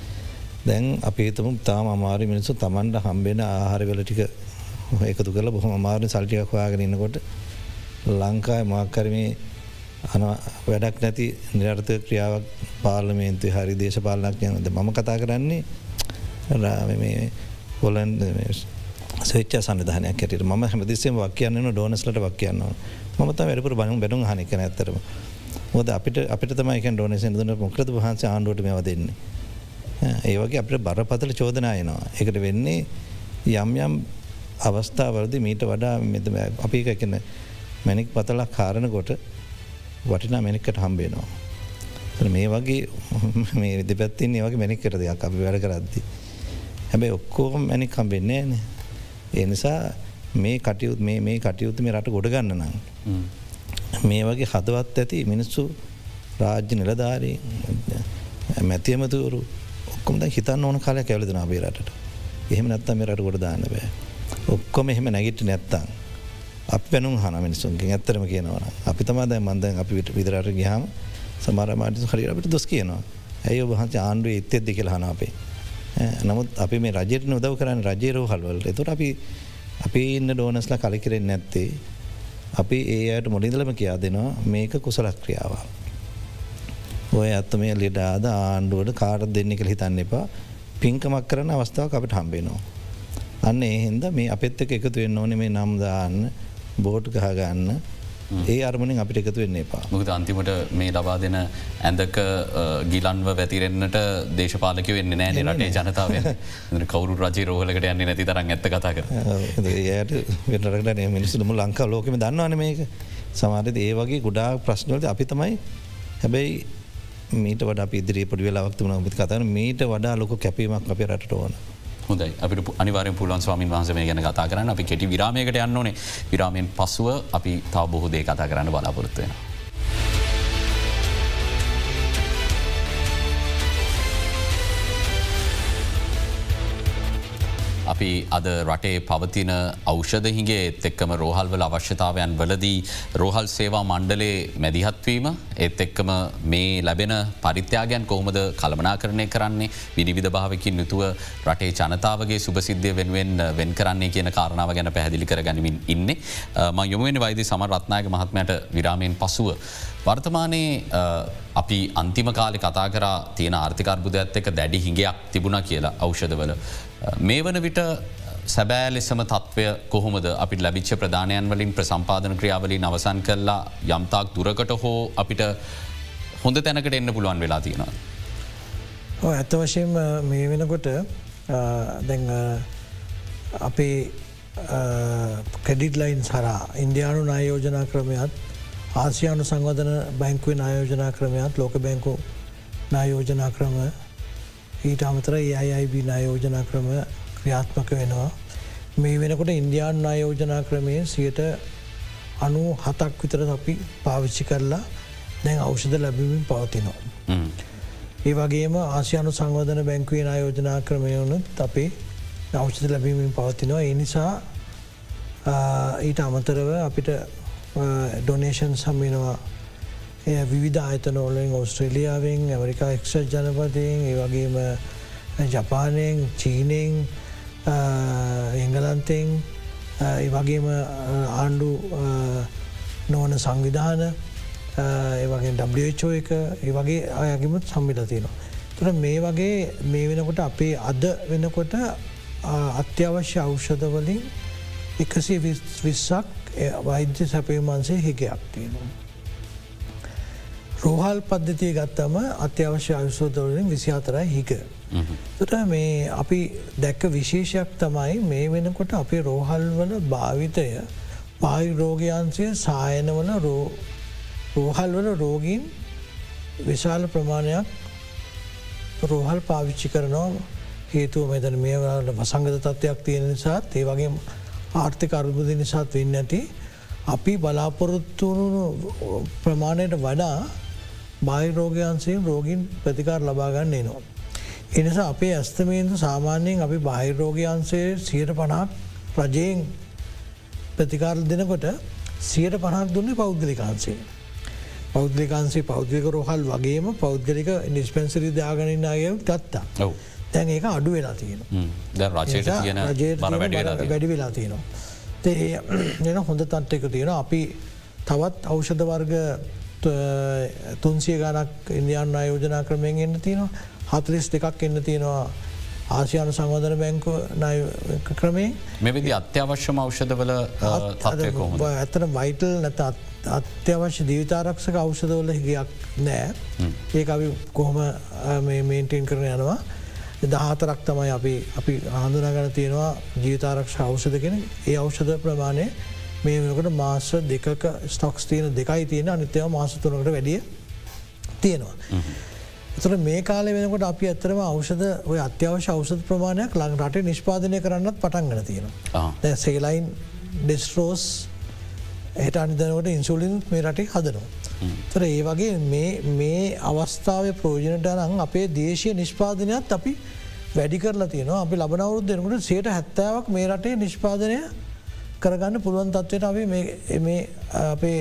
දැන් අපේතම තාම අමාරු මිනිසු තමන්ට හම්බෙන ආහාරවල ටික එකතු කල බොහොම අමාරු සල්ටියක් හොයාගෙන ඉන්නකොට ලංකාය මාකරමේ අන වැඩක් නැති නිරර්ථ ක්‍රියාවක් පාර්ලමේන්තු හරි දේශපාලනක් යනද මම කතා කරන්නේ හොලන් ස්වච්ච සන්ධානයක් ඇට ම හැමදිසේ වක් කියන්න ඩෝනස්ලට වක් කියන්නවා මත වැඩපුර බනු බැඩු හනික ඇතරම මොද අපිට අපිට තමයික ඩෝනසන් දුන මොකද වහන්ස ආණ්ඩුවට මෙව දෙන්නේ. ඒවගේ අපට බරපතල චෝදනායනවා. එකට වෙන්නේ යම් යම් අවස්ථාවලද මීට වඩා මෙත අපි එකන මැනික් පතලක් කාරණ කොට වටිනා මැනික්කට හම්බේනවා. මේ වගේ මේ විදිපැත්තින් ඒවගේ මැනික්කට දෙයක් අපි වැඩ කරද්දි. හැබැයි ඔක්කෝම මැනික් හම්බෙන්නේ න. ඒ නිසා මේ කටයුත් මේ කටයුතු මේ රට ගොඩ ගන්න නම්. මේ වගේ හදවත් ඇති මිනිස්සු රාජ්‍ය නිලධාරී මැතියමතුවරු ඔක්කොම හිතන්න ඕන කාලය කැවලදන අපේ රට එහෙම නැත්තම රට ගොඩ දාන්න බෑ. ඔක්කොම එහෙම නැගිට නැත්තං අප පැනුම් හන මිනිසුන්ගේ ඇත්තරම කියනවන අපි තමාද මන්දන් අපි විට විදරට ගහම සමරමාට හරි අපිට දොස් කියනවා. ඇයි ඔබහන්ස ආණ්ඩුව එත්තෙද කියල හනාපේ නමුත් අපි මේ රජයට නොදව කරන්න රජයරෝ හල්වලට එතුට අපි අපි ඉන්න ඩෝනස්ලා කලකිරෙන් නැත්තේ. අපි ඒ අයට මොඩිදලම කියා දෙනවා මේක කුසලක් ක්‍රියාව. ඔය ඇත්ත මේ ලෙඩාද ආණ්ඩුවට කාර දෙන්න කළ හිතන්න එපා පින්කමක් කරන අවස්ථාව අපට හම්බෙනවා. අන්න ඒහින්ද මේ අපත් එක එකතු වෙන්න ඕන මේ නම්දාන්න බෝට් ගහගන්න ඒ අරමනින් අපිට එකතු වෙන්න එපා. මුකද අන්තිමට මේ ලබා දෙන ඇඳක ගිලන්ව වැතිරෙන්න්නට දේශපාලක වෙන්න නෑ රටේ ජනතාව කවරු රජ රෝහලකට යන්න නැති තරන් ඇත්ත කතා කර ඒයට වෙනරට මිනිස්සුම ලංකා ලෝකම දන්නවන මේක. සමාරද ඒ වගේ ගොඩා ප්‍රශ්නවලට අපි තමයි හැබැයි මීට වඩ පිදිරි පොඩි වෙලාවක්තුම බිත් කතන මීට වඩා ලොක කැපීමක් අපේ රට ඕන. හොඳයි. අපිට අනිවාරෙන් පුලන් ස්වාමින් වහන්සම ගැන කතා කරන්න. අපි කෙටි විරාමයකට යන්න ඕනේ. විරාමයෙන් පසුව අපි තා බොහෝදේ කතා කරන්න බලාපොරත්තුවෙන. අපි අද රටේ පවතින ෞෂධහිගේ එත් එක්කම රෝහල්වල අවශ්‍යතාවයන් වලදී රෝහල් සේවා මණ්ඩලේ මැදිහත්වීම ඒත් එක්කම මේ ලැබෙන පරිත්‍යාගයන් කොහොමද කළමනා කරණය කරන්නේ විනිවිධ භාවකින් යුතුව රටේ ජනතාවගේ සුපසිද්ධය වෙනුවෙන් වෙන් කරන්නේ කියන කාරණාව ගැන පැහැදිලි කර ගැනීමින් ඉන්න. ම යොමුවෙන වයිද සමර රත්නායක මහත්මයට විරාමයෙන් පසුව. වර්තමානයේ අපි අන්තිම කාලි කතා කර තියෙන ආර්ථිකර්බුදයක්ත් එක දැඩි හිඟයක් තිබුණ කියලා ෞෂධවල. මේ වන විට සැබෑ ලෙසම තත්ත්වය කොහොමද අපි ලැබිච්ච ප්‍රධානයන් වලින් ප්‍රසම්පාදන ක්‍රියාවලින් අවසන් කරලා යම්තාක් දුරකට හෝ අපිට හොඳ තැනකට එන්න පුළුවන් වෙලා තියෙනවා. ඇත්ත වශයෙන් මේ වෙනකොට දැ අපේ කෙඩිඩ්ලයින් සරා ඉන්දයානු නායෝජනා ක්‍රමයත් ආසියානු සංවධන බැංකුවෙන් ආයෝජනා ක්‍රමයත් ලෝක බැංකු නායෝජනා ක්‍රම ඊට අමතර ඒයිB නායෝජනා ක්‍රම ක්‍රියාත්මක වෙනවා. මේ වෙනකොට ඉන්දයාන් නායෝජනා ක්‍රමය සියට අනු හතක් විතර අපි පාවිච්චි කරලා දැන් අවෂධ ලැබීමින් පවතිනවා. ඒ වගේම ආසියානු සංවධන බැංකුවේ ආයෝජනා ක්‍රමයවනුත් අපේ අවෂධ ලැබීමින් පවතිනවා. ඒ නිසා ඊට අමතරව අපිට ඩොනේෂන් සම්මිනවා විවිධ ආයතනෝලින් ඔස්ට්‍රේලියාවෙන් ඇමරිකා එක්ෂ ජනපතයෙන් ඒ වගේම ජපානයෙන් චීනයෙන් එංගලන්තෙන් ඒ වගේම ආණ්ඩු නොවන සංවිධාන ඒවගේ ඩෝ එක ඒ වගේ අයගේමත් සම්මිලතිනවා. තුර මේ වගේ මේ වෙනකොට අපේ අද වෙනකොට අත්‍යවශ්‍ය ඖෂධවලින් එකසේ විස්සක් වෛද්‍ය සැපේමන්සේ හිගයක් තියෙනවා. රෝහල් පද්ධතිය ගත්තම අත්‍යවශ්‍ය අවිශෝධවලින් විසි අතරයි හික. තට මේ අපි දැක්ක විශේෂයක් තමයි මේ වෙනකොට අපේ රෝහල්වල භාවිතය පායි රෝගයන්සය සායනවල රෝහල්වල රෝගීන් විශාල ප්‍රමාණයක් රෝහල් පාවිච්චි කරනවා හේතුව මෙතන මේ වලට වසංගත තත්ත්වයක් තියෙන නිසාත් ඒ වගේ ආර්ථික අර්බුද නිසාත් වෙන්න ඇති අපි බලාපොරොත්තුවුණු ප්‍රමාණයට වඩා බාහිරෝගයන්සයෙන් රෝගීන් ප්‍රතිකාර ලබාගන්න එනවා. එනිසා අපේ ඇස්තමේන්තු සාමාන්‍යයෙන් අපි බාහිරෝගයන්සේ සියට පනක් රජයෙන් ප්‍රතිකාර දෙනකොට සියට පනක් දුන්නේ පෞද්ගලිකාන්සේ. පෞද්ලිකාන්සේ පෞද්ලික රෝහල් වගේම පෞද්ගලික නිස්පැන්සරි දාගනින්න අය ගත්තා. තැන් ඒක අඩු වෙලා තියෙන. වැඩි වෙලා තියෙනවා. එන හොඳ එක තියෙන අපි තවත් ඖෂධ වර්ග තුන්සිය ගනක් ඉන්දයන් අයෝජනා ක්‍රමයෙන් එන්න තියෙනවා. හතලිස් දෙකක් එන්න තියෙනවා ආසියාන සංවධන බැංකු ක්‍රමේ මෙවිදි අත්‍යවශ්‍යම ඖෂධවල ඇතන වයිටල් නැත අත්‍යවශ්‍ය දීවිතාරක්ෂක ඖෂධවල හිගයක් නෑ. ඒ අපි කොහොම මේන්ටීන් කරන යනවා. දහතරක් තමයි අපි අපි හඳුනගන තියෙනවා ජීවිතාරක්ෂ ඖෂධ කෙන ඒ ඖෂධ ප්‍රමාණය මේ වෙනකට මාස දෙකක ස්ටොක්ස් තියෙන දෙකයි තියෙන අනිත්‍යව මාස තුනකට වැඩිය තියෙනවා. එතර මේ කාල වෙනකොට අපි ඇතරම ඖෂධ ඔය අත්‍යවශ්‍ය ඖෂධ ප්‍රමාණයක් ලං රට නිෂ්පාදනය කරන්නත් පටන්ගන තියෙනවා. සේලයින් ඩෙස්ටරෝස් එට අනිදනකට ඉන්සුලින් මේ රටේ හදනවා. තර ඒ වගේ මේ අවස්ථාව ප්‍රෝජනට අරං අපේ දේශය නිෂ්පාදනයක් අපි වැඩි කරලා තියෙනවා අපි ලබනවරුත් දෙනකට සේට හැත්තාවක් මේ රටේ නිෂ්පාදනය කරගන්න පුළුවන් තත්වයට අපි මේ අපේ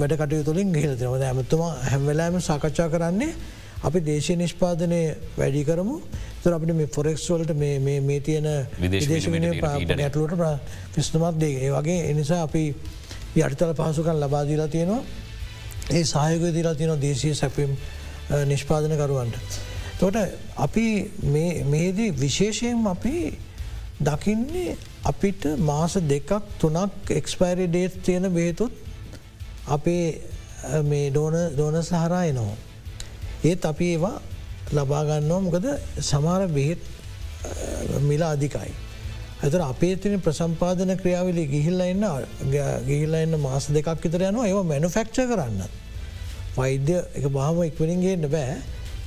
වැඩ කටයු තුළින් ගහිලතිනවද ඇමතුම හැම්වෙලාම සාකච්ඡා කරන්නේ අපි දේශය නිෂ්පාදනය වැඩි කරමු. තර අපිට මේ ෆොරෙක්ස්වලට මේ තියෙන විදේශ ඇතුලට පිස්තුමත් දේ ඒ වගේ එනිසා අපි යටතල පහසුකන් ලබාදීලා තියෙනවා. ඒ සායක දිලා තියෙන දේශය සැපම් නිෂ්පාදනකරුවන්ට. තොට අපි මේදී විශේෂයෙන් අපි දකින්නේ අපිට මාස දෙකක් තුනක් එක්ස්පයිරි ඩේට් තියෙන බේතුත් අපේ මේ ඩෝන දෝන සහරා එනවා. ඒත් අපි ඒවා ලබාගන්නවා මොකද සමාර බෙහෙත් මිලා අධිකයි. ඇතර අපේ තින ප්‍රසම්පාදන ක්‍රියාවලි ගිහිල්ල එන්න ගිහිල්ල එන්න මාස දෙකක් විතර යනවා ඒවා මැනුෆෙක්්ච කරන්න. වෛද්‍ය එක බාම ඉක්වනින්ගේන්න බෑ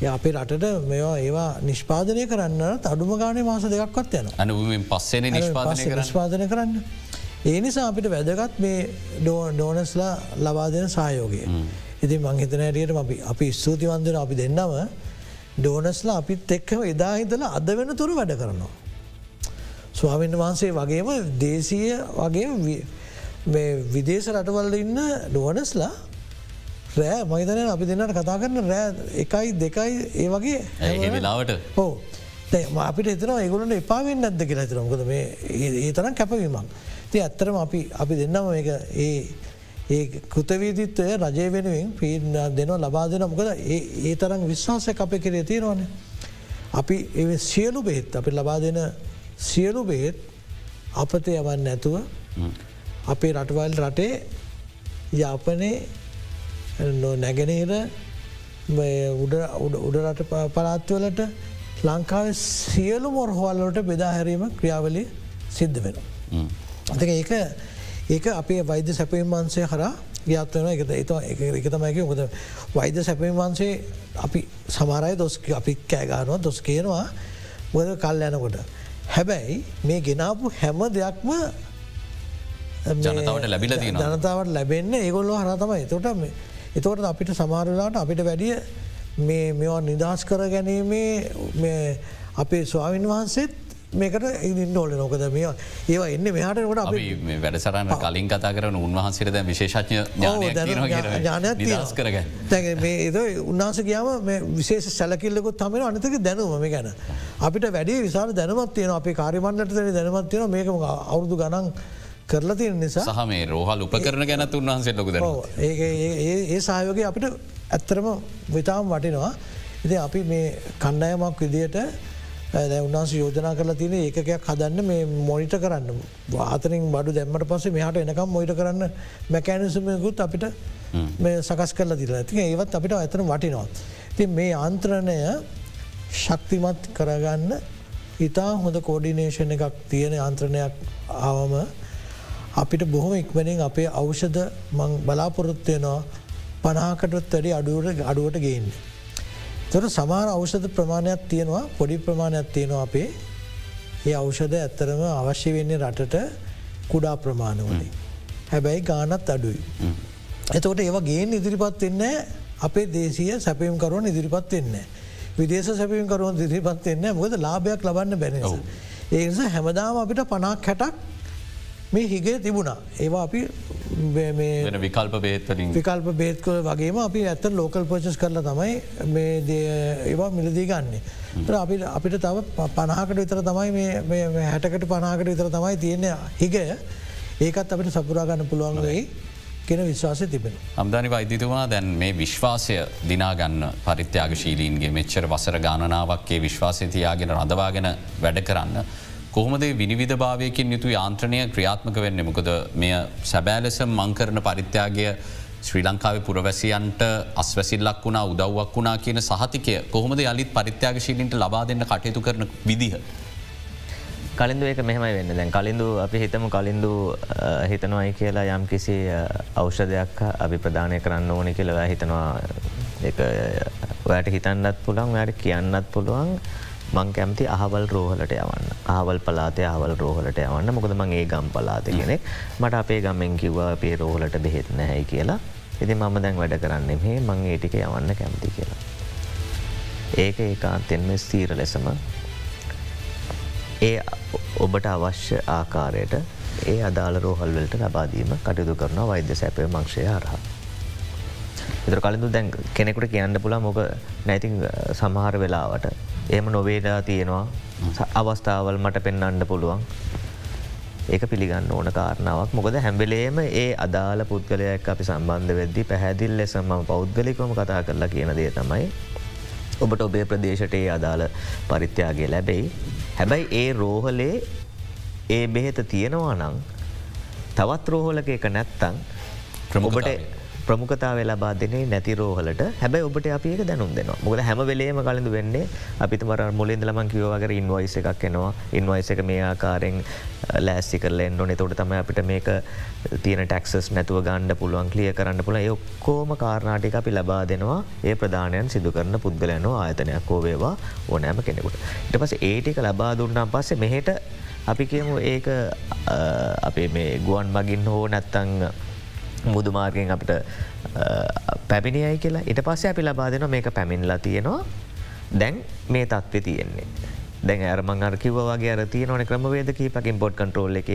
අපේ රටට මෙවා ඒවා නිෂ්පාදනය කරන්න අඩුම ගානේ මාස දෙකක්වත් යන අනුවෙන් පස්සෙන නිෂ්පාදනය කරන්න. ඒ නිසා අපිට වැදගත් මේ ඩෝනස්ලා ලබා දෙන සායෝගය. ඉති මංහිතන ඇරියට අපි අපි ස්තුතිවන්දන අපි දෙන්නම ඩෝනස්ලා අපිත් එක්කම එදා හිතල අද වෙන තුරු වැඩ කරනවා. ස්වාමීන් වහන්සේ වගේම දේශීය වගේ විදේශ රටවල්ල ඉන්න ඩෝනස්ලා රෑ මහිතනය අපි දෙන්නට කතා කරන රෑ එකයි දෙකයි ඒ වගේ වෙලාවට? හෝ අපිට එතන ඒගොලට එපාවෙන් නැද්ද කියලා තරමකද මේ ඒ තරම් කැපවීමක්. ති ඇත්තරම අපි අපි දෙන්නම එක ඒ ඒ කෘතවීදිත්වය රජය වෙනුවෙන් පීඩ දෙනවා ලබා දෙන මොකද ඒ තරම් විශ්වාසය අප කරේ තියෙනවාන. අපි ඒ සියලු බෙහෙත් අපි ලබා දෙන සියලු බෙහෙත් අපත යවන්න නැතුව අපේ රටවල් රටේ යාපනය නැගෙනහිර උඩරට පලාත්වලට ලංකාව සියලු මොරහවල්ලට බෙදාහැරීම ක්‍රියාවලි සිද්ධ වෙන. අතක ඒක ඒක අපේ වෛද්‍ය සැපීම් වන්සේ හර ගියත්වන එක එක තමයික මොද වෛද්‍ය සැපීම් වන්සේ අපි සමරය දොස් අපි කෑගානුව දොස් කියනවා. මොද කල් යනකොට. හැබැයි මේ ගෙනාපු හැම දෙයක්ම ජනතාවට ලැබිල ජනතාවට ලැබෙන්න ඒගොල්ලෝ හර තමයි. තොට එතවට අපිට සමාරලාට අපිට වැඩිය මෙවා නිදහස් කර ගැනීමේ අපේ ස්වාමීන් වහන්සේත් මේකට ඉන්න ඕල නොකද මේ ඒවා එන්න මෙහටකොට අප වැඩසරන්න කලින් කතා කරන උන්වහන්සේද විශේෂඥ ඥානයක් කරග මේ ඒද උන්නාස කියාම විශේෂ සැලකිල්ලකුත් තමෙන අනතක දැනුම මේ ගැන. අපිට වැඩි විසාර දැනමත් තියෙන අපේ කාරිමන්ලට දැනමත් තියෙන මේක අවුරදු ගනන් කරලා තියෙන නිසා සහ මේ රෝහල් උපකරන ගැනත් උන්වහන්සේ ලොකද ඒ සායෝග අපිට ඇත්තරම විතාම් වටිනවා. ඉති අපි මේ කණ්ඩායමක් විදියට උන්වන්ස යෝජනා කරලා තියෙන ඒකයක් හදන්න මේ මොනිට කරන්න. වාතනින් බඩු දැම්මට පස්සේ මෙහට එනකම් මොයිට කරන්න මැකෑනිසමයකුත් අපිට මේ සකස් කරලා දිර ඇති ඒවත් අපිට ඇතන වටිනවා. ති මේ ආන්ත්‍රණය ශක්තිමත් කරගන්න ඉතා හොඳ කෝඩිනේෂණ එකක් තියෙන ආන්ත්‍රණයක් ආවම අපිට බොහොම ඉක්මනින් අපේ අවෂධ මං බලාපොරොත්වයනවා පනාකටත් වැඩි අඩුවට අඩුවට ගේන්න. තොර සමාර අවෂධ ප්‍රමාණයක් තියෙනවා පොඩි ප්‍රමාණයක් තියෙනවා අපේ ඒ අවෂධ ඇත්තරම අවශ්‍ය වෙන්නේ රටට කුඩා ප්‍රමාණවලින්. හැබැයි ගානත් අඩුයි. එතකොට ඒවා ගේන් ඉදිරිපත් වෙන්න අපේ දේශය සැපයම් කරුවන් ඉදිරිපත් වෙන්න. විදේශ සැපීම් කරුවන් ඉදිරිපත් වෙන්න මොද ලාභයක් ලබන්න බැනස. ඒනිස හැමදාම අපිට පනක් හැටක් මේ හිගේ තිබුණා. ඒවා අපි විකල්ප බේත්වලින් විකල්ප බේත්කල වගේම අපි ඇත්ත ලෝකල් පෝචස් කරලා තමයි මේ ඒවා මිලදී ගන්න. අපි අපිට තව පනහකට විතර තමයි හැටකට පනාකට විතර තමයි තියෙන්නේ හිගය ඒකත් අපිට සපුරාගන්න පුළුවන් වෙයි කෙන විශ්වාසය තිබෙන. අම්දානි වෛද්‍යතුමා දැන් මේ විශ්වාසය දිනාගන්න පරිත්‍යාගශීලීන්ගේ මෙච්චර වසර ගානාවක්ගේ විශ්වාසය තියාගෙන රඳවාගෙන වැඩ කරන්න. කොහොමද විනිවිධ භාවයකින් යුතු යාන්ත්‍රණය ක්‍රියාත්මක වෙන්න? මොකද මෙය සැබෑලෙස මංකරන පරිත්‍යාගය ශ්‍රී ලංකාව පුරවැසියන්ට අස්වැසිල්ලක් වුණා උදව්වක් වුණා කියන සහතිකය කොහොමද යළිත් පරිත්‍යාගශීලින්ට ලබා දෙන්න කටයුතු කරන විදිහ. කලින්දු ඒක මෙහමයි වෙන්න. දැන් කලින්දු අපි හිතමු කලින්දු හිතනවයි කියලා යම් කිසි අවෂධයක් අපි ප්‍රධානය කරන්න ඕනි කියලවා හිතනවා. ඔයට හිතන්නත් පුළන් වැයට කියන්නත් පුළුවන්. මං කැමති අහවල් රෝහලට යවන්න. අහවල් පලාතය අහවල් රෝහලට යවන්න. මොකද මං ඒ ගම් පලාත කෙනෙක්. මට අපේ ගම්මෙන් කිව්වා අපේ රෝහලට බෙහෙත් නැහැයි කියලා. ඉති මම දැන් වැඩ කරන්න මේ මං ඒටික යවන්න කැමති කියලා. ඒක ඒකාන්තෙන්ම ස්තීර ලෙසම ඒ ඔබට අවශ්‍ය ආකාරයට ඒ අදාළ රෝහල්වලට ලබාදීම කටයුතු කරන වෛද්‍ය සැපය මංක්ෂය හරහා. එතර කලින්දු දැන් කෙනෙකුට කියන්න පුලා මොක නැතින් සමහර වෙලාවට එම නොවේදා තියෙනවා. අවස්ථාවල් මට පෙන්න්නන්න පුළුවන්. ඒක පිළිගන්න ඕන කාරණාවක්. මොකද හැම්බෙලේම ඒ අදාළ පුද්ගලයක් අපි සම්බන්ධ වෙද්දි පැහැදිල් ලෙසම පෞද්ගලිකොම කතා කරලා කියන දේ තමයි ඔබට ඔබේ ප්‍රදේශට ඒ අදාළ පරිත්‍යාගේ ලැබෙයි. හැබැයි ඒ රෝහලේ ඒ බෙහෙත තියෙනවා නං තවත් රෝහලක එක නැත්තං ඔබට ප්‍රමුකතාව ලබා දෙනේ නැති රෝහලට. හැබැයි ඔබට අපඒක දැනුම් දෙනවා. මොකද හැම වෙලේම කලින්ඳ වෙන්නේ අපිත මර මුලින්ද ලමන් කිවවගේ ඉන්වයිස එකක් එනවා. ඉන්වයිස එක මේ ආකාරෙන් ලෑස්සි කරලෙන් නොනෙ තොට තම අපිට මේක තියෙන ටක්සස් නැතුව ගණ්ඩ පුළුවන් කලිය කරන්න පුළ ඔක්කෝම කාරණාටික අපි ලබා දෙනවා. ඒ ප්‍රධානයන් සිදු කරන පුද්ගලයනවා ආයතනයක් කෝවේවා ඕනෑම කෙනෙකුට. ඉට පස ඒටික ලබා දුන්නම් පස්සේ මෙහෙට අපි කියමු ඒක අපේ මේ ගුවන් මගින් හෝ නැත්තං මුදුමාර්ගෙන් අපිට පැමිණියයි කියලා. ඉට පස්සේ අපි ලබා දෙන මේක පැමිණලා තියෙනවා. දැන් මේ තත්ත්ව තියෙන්නේ. දැන් ඇරමං අරකිව වගේ අර තියනවන ක්‍රමවේද කීපකින් බොඩ් කන්ට්‍රෝල් එක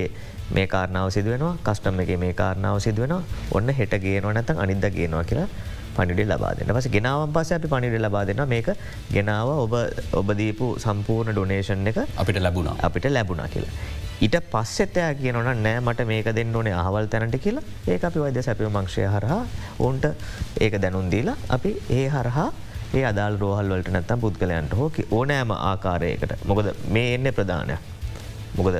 මේ කාරණාව සිදුවෙනවා. කස්ටම් එක මේ කාරණාව සිදුවෙන ඔන්න හෙට ගේනවා නැත අනිද ගේනවා කියලා පනිඩි ලබාදන්න පස ගෙනාවන් පස අපි පනිඩි ලබා දෙන්න මේක ගෙනාව ඔබ ඔබදීපු සම්පූර්ණ ඩොනේෂන් එක අපිට ලැබුණ. අපිට ලැබුණා කියලා. ඊට පස්සෙතයා කියනන නෑ මට මේක දෙන්න ඕනේ අහවල් තැනට කියලා ඒ අපි වෛද සැපිය මංක්ෂය හරහා ඔවුන්ට ඒක දැනුන්දීලා අපි ඒ හරහා ඒ අදාල් රෝහල් වලට නැත්තම් පුද්ගලයන්ට හෝකි ඕනෑම ආකාරයකට මොකද මේ එන්න ප්‍රධානයක්. මොකද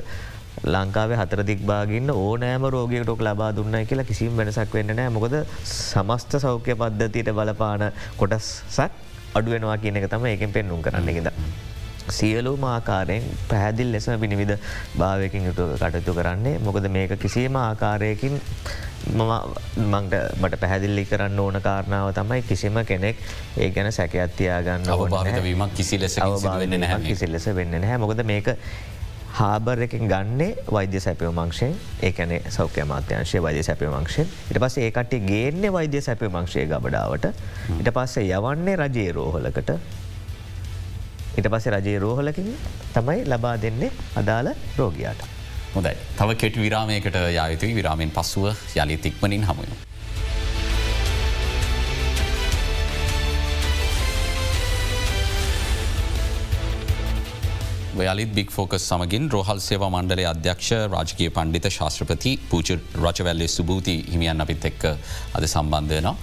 ලංකාවේ හතර දික්බාගන්න ඕනෑම රෝගයකටක් ලබා දුන්න කියලා කිසිම් වෙනසක් වෙන්න නෑ මොකද සමස්ත සෞඛ්‍ය පද්ධතියට බලපාන කොටස්සක් අඩුවෙනවා කියන එක තම ඒකෙන් පෙන්නුම් කරන්න එකෙද. සියලුම ආකාරයෙන් පැහැදිල් ලෙස පිනිවිධ භාවයකින් යුතු කටයුතු කරන්නේ. මොකද මේක කිසිීම ආකාරයකින් මංට මට පැහැදිල්ලි කරන්න ඕන කාරණාව තමයි කිසිම කෙනෙක් ඒ ගැන සැකඇත්තියාගන්න අවබාවිතවීමක් කිසි ලෙස කිසි ලෙස වෙන්න නැහැ. මොකද මේක හාබර් එකින් ගන්නේ වෛද්‍ය සැපිය මංක්ෂයෙන් ඒකන සෞඛ්‍ය මාත්‍යංශය වෛද්‍ය සැපිය මංක්ෂයෙන් ඉට පස ඒකට ගේන්නේ වෛද්‍ය සැපිය මංක්ෂය ගබඩාවට. ඉට පස්සේ යවන්නේ රජයේ රෝහලකට ඉට පස්සේ රජයේ රෝහලකින් තමයි ලබා දෙන්නේ අදාළ රෝගයාට. හොදයි තව කෙට් විරාමයකට යායුතුයි විරාමෙන් පස්සුව යළි තික්මනින් හමුණ. වයාලිත් බික් ෆෝකස් සමගින් රෝහල් සේවා මණ්ඩලේ අධ්‍යක්ෂ රාජකය පණ්ඩිත ශාස්ත්‍රපති පූච රචවැල්ලේ සුභූති හිමියන් අපිත් එක්ක අද සම්බන්ධයනවා.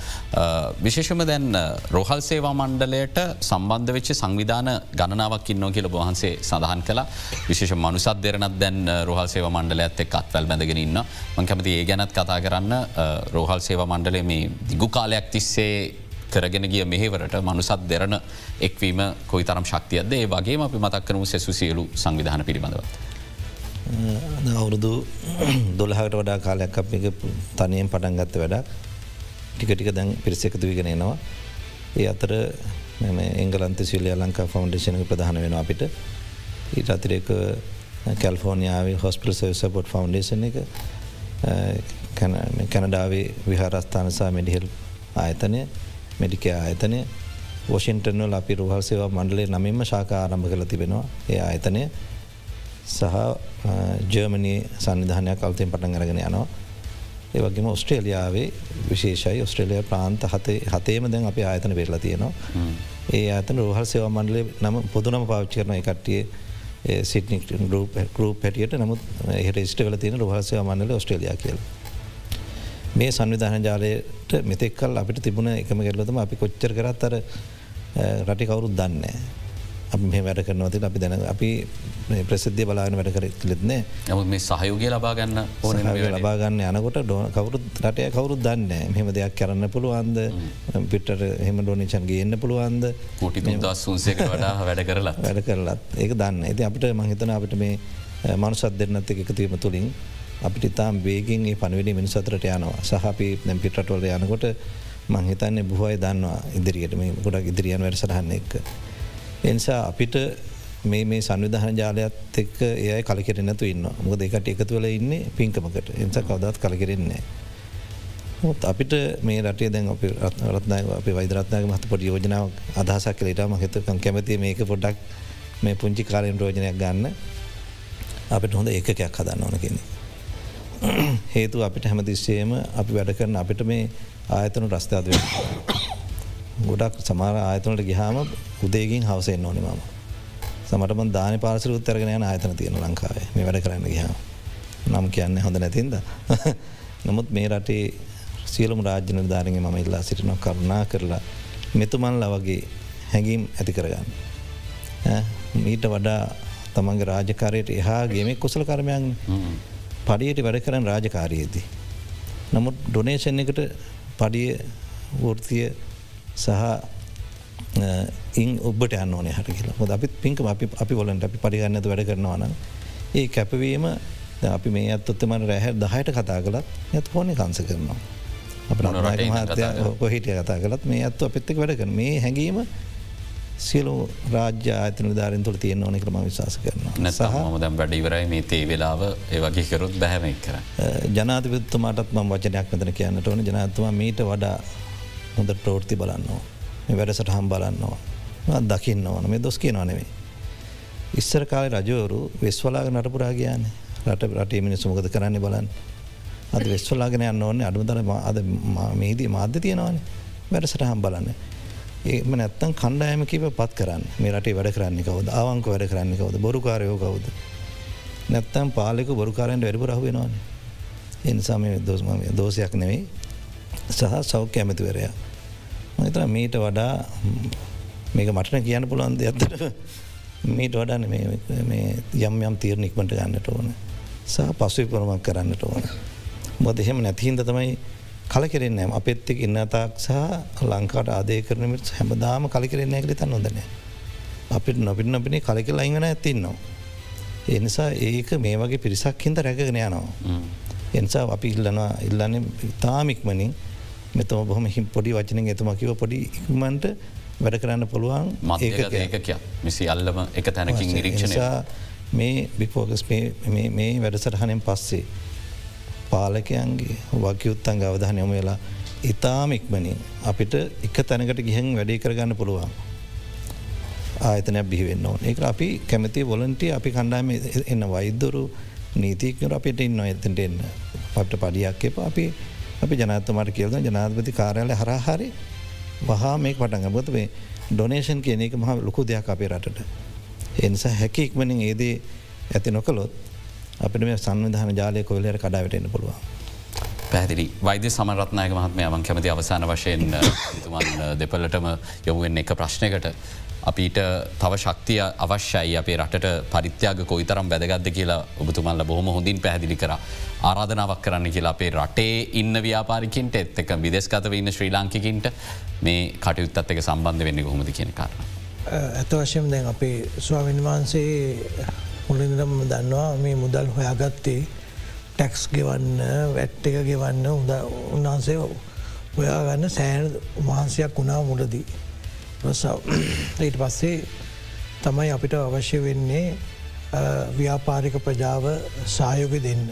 විශේෂම දැන් රෝහල් සේවා මණ්ඩලයට සම්බන්ධ වෙච්ච සංවිධාන ගණනාවක් ඉන්නෝ කියල වහන්සේ සඳහන් කළ. විශේෂ මනුසත් දෙරනත් දැන් රෝහල් සේව මණ්ඩලයත් එක් අත්වැල් බැඳගෙන ඉන්න මං කැමති ඒ ගැනත් කතා කරන්න. රෝහල් සේව මණ්ඩලේ මේ දිගු කාලයක් තිස්සේ කරගෙන ගිය මෙහෙවරට මනුසත් දෙරන එක්වීම කොයි තරම් ශක්තියද ඒ වගේ අපි මතක් කරනු සෙසු සියලු සංවිධාන පිළිබඳව. අවුරුදු දොළහකට වඩා කාලයක් අප එක තනයෙන් පටන් ගත්ත වැඩක් ටික ටික දැන් පිරිස එකතු විගෙන එනවා. ඒ අතර එංගලන්ත සිලිය ලංකා ෆෞන්ඩේෂනක ප්‍රධාන වෙන අපිට ඊට අතිරෙක කැල්ෆෝනියාවේ හොස්පිල් සපොට් ෆෞන්ඩේෂන එක කැනඩාවේ විහාරස්ථානසා මෙඩිහෙල් ආයතනය මෙඩික ආයතනය වොෂින්ටර්නල් අපි රුහල් සේවා මණ්ඩලේ නමින්ම ශාක ආරම්භ කළ තිබෙනවා ඒ ආයතනය සහ ජර්මනී සංවිධානයක් අල්තයෙන් පටන් අරගෙන යනවා. ඒවගේම ඔස්ට්‍රේලියාවේ විශේෂයි ඔස්ට්‍රේලිය ප්‍රාන්ත හතේ හතේම දැන් අපි ආයතන වෙරලා තියෙනවා. ඒ අතන රෝහල් සේවා මණ්ඩලේ නම පොදුනම පාවිච්චි කරන කට්ටිය සිටනි ගරුප හැටියට නමුත් එහට ස්ට කල තියෙන රහසය මන්නල ඔස්ට්‍රලිය කියල. මේ සංවිධාන ජාලයට මෙතෙක්කල් අපිට තිබුණ එකම කෙල්ලතම අපි කොච්චර කරත් අර රටි කවුරුත් දන්නේ. මේ වැඩ කරනවති අපි දැන අපි ප්‍රසිද්ධ බලාන වැඩ කර ලෙත්නේ නමුත් මේ සහයෝගය ලබාගන්න ඕන ලබාගන්න යනකොට කවුරුත් රටය කවුරුත් දන්න මෙහෙම දෙයක් කරන්න පුළුවන්ද? පිටට හෙම ඩෝනිචන්ගේ එන්න පුළුවන්ද? කෝටි දස්සුන්සේක වඩා වැඩ කරලා වැඩ කරලත්. ඒක දන්න ඇති අපිට මහිතන අපිට මේ මනුසත් දෙන්නත් එකතුවීම තුළින් අපිට ඉතාම් වේගෙන් ඒ පණවිඩි මිනිසතරට යනවා සහපි නැම් පිටටවල යනකොට මංහිතන්නේ බොහෝයි දන්නවා ඉදිරියට මේ ගොඩක් ඉදිරියන් වැඩසටහන්න එක්. එනිසා අපිට මේ මේ සංවිධහන ජාලයත් එක් ඒයි කලකෙරෙනතු ඉන්න මොක දෙකට එකතුවල ඉන්න පින්කමකට එනිසා කවදත් කලකෙරෙන්නේ. මුත් අපිට මේ රටේ දැන් අප රත්නය අප වෛදරත්නය මත පොඩි යෝජනාව අදහසක් කලේටම හිතකම් කැමති මේක පොඩක් මේ පුංචි කාලෙන් රෝජනයක් ගන්න අපිට හොඳ ඒකයක් හදන්න ඕන කෙනෙ. හේතු අපිට හැමතිස්සේම අපි වැඩ කරන අපිට මේ ආයතනු රස්ථාද වෙන. ගොඩක් සමාර ආයතනට ගිහාම උදේගින් හවසෙන් ඕනෙ මම. සමටම දාන පාසර උත්තරගෙන යන ආයතන තියෙන ලංකාවේ මේ වැඩ කරන්න ගිහා. නම් කියන්න හොඳ නැතින්ද. නමුත් මේ රටේ සියලුම රාජ්‍යන ධාරගේ මම ඉල්ලා සිටින කරුණා කරලා මෙතුමන්ල වගේ හැඟීම් ඇති කරගන්න. මීට වඩා තමන්ගේ රාජකාරයට එහා ගේම කුසල කරමයන් පඩියට වැඩ කරන රාජකාරයේදී. නමුත් ඩොනේෂන් එකට පඩිය වෘතිය සහ ඉන් ඔබට යන්න ඕන හට කියලා හොද අපි පින්ක අපි අපි වලට අපි පඩිගන්නද වැඩ කරනවාන. ඒ කැපවීම අපි මේ අත්තොත්තමට රැහැ දහයට කතා කළත් ඇත් හෝනි කංස කරනවා. අප මහතය කොහිට කතා කලත් මේ ඇත්තු අපිත්තක් වැඩ කරන මේ හැඟීම සියලු රාජ්‍ය ආතන ධාරෙන් තුළ තියෙන ඕනෙ ක්‍රම විශවාස කරන සහ දැම් වැඩිවරයි මේ තේ වෙලාව ඒවගේ කරුත් බැහැමක් කර. ජනාතිපත්තුමාටත් ම වචනයක් මෙතන කියන්නට ඕන ජනතුමා මීට වඩා හොඳ ප්‍රෝෘති බලන්නවා. මේ වැඩසට හම් බලන්නවා. දකින්න ඕන මේ දොස් කියනවා නෙවේ. ඉස්සර කාල රජවරු වෙස්වලාග නටපුරා ගයාන රට රටේ මිනිස්සු මොකද කරන්න බලන්න. අද වෙස්වලාගෙන යන්න ඕන්නේ අඩුතර අද මේදී මාධ්‍ය තියෙනවාන වැඩසට හම් බලන්න. ඒම නැත්තන් කණ්ඩායම කිව පත් කරන්න මේ රටේ වැඩ කරන්න කවද අවංක වැඩ කරන්න කවද බොරුකාරයෝ කවුද. නැත්තම් පාලෙක බොරුකාරයට වැඩපු රහ වෙනවාන. එනිසාම දෝස්ම දෝසයක් නෙවෙයි සහ සෞඛ්‍ය ඇමතිවරයා. මතර මීට වඩා මේක මටන කියන්න පුළුවන්ද ඇත්තට මීට වඩන්න යම් යම් තීරණික්මට ගන්නට ඕන සහ පසුවි පොරමක් කරන්නට ඕන. මොද එහෙම නැතිහින්ද තමයි කලකරෙන්නේ අපත් එක් ඉන්න තාක් සහ ලංකාට ආදය කරනමට හැමදාම කලකරෙන්නේ ඇකලි තන් නොදන. අපිට නොපිට අපිනේ කලකෙල අයිගන ඇතින්නවා. එනිසා ඒක මේ වගේ පිරිසක් හින්ද රැකගෙන යනවා. එනිසා අපි ඉල්ලනවා ඉල්ලන්නේ තාමික්මනින් මෙතම බොහම හිම් පොඩි වචන ඇතුමකිව පොඩි ඉක්මන්ට වැඩ කරන්න පුළුවන් ඒක මිසි අල්ලම එක තැනකින් නිරීක්ෂණ මේ බිපෝගස් මේ වැඩසටහනෙන් පස්සේ පාලකයන්ගේ වකයුත්තන් අවධාන යොම වෙලා ඉතාම ඉක්මනින් අපිට එක තැනකට ගිහෙන් වැඩේ කරගන්න පුළුවන්. ආයතනයක් බිහිවෙන්න ඕන. එක අපි කැමති වොලන්ටිය අපි කණ්ඩාම එන්න වෛද්දරු නීතිකර අපිට ඉන්න එතට එන්න. පට පඩියක් එප. අපි අපි ජනතමට කියල්ද ජනාධපති කාරයාල හරහරි වහා මේ පටන් ගොත මේ ඩොනේෂන් කියන එක මහ ලොකු දෙයක් අපේ රටට. එනිසා හැකි ඉක්මනින් ඒදී ඇති නොකළොත් අපිට මේ සංවිධාන ජාලය කොල්ලයට කඩාවටෙන්න්න පුළුවන්. පැදිරි වෛද්‍ය සමරත්නායක මහත්මයාවන් කැමති අවසාන වශයෙන් තුමන් දෙපලටම යොමුුවෙන් එක ප්‍රශ්නයකට අපිට තව ශක්තිය අවශ්‍යයි අපේ රටට පරිත්‍යයාග කොයිතරම් වැදගත්ද කියලා ඔබතුමල්ල බොහොම හොඳින් පැදිලි කර ආරාධනාවක් කරන්න කියලා අපේ රටේ ඉන්න ව්‍යාපාරිකින්ට එත් එක විදෙස්කතව ඉන්න ශ්‍රී ලාංකිකින්ට මේ කටයුත්තත් එක සම්බන්ධ වෙන්න කොහොමද කියන කාරණ. ඇත වශයෙන් දැන් අපේ ස්වාමින් වහන්සේ මුලින්දම දන්නවා මේ මුදල් හොයාගත්තේ ටැක්ස් ගෙවන්න වැට් එක ගෙවන්න උද උන්වහන්සේ ඔයාගන්න සෑන වහන්සයක් වුණා මුලදී. ඊට පස්සේ තමයි අපිට අවශ්‍ය වෙන්නේ ව්‍යාපාරික ප්‍රජාව සායෝග දෙන්න.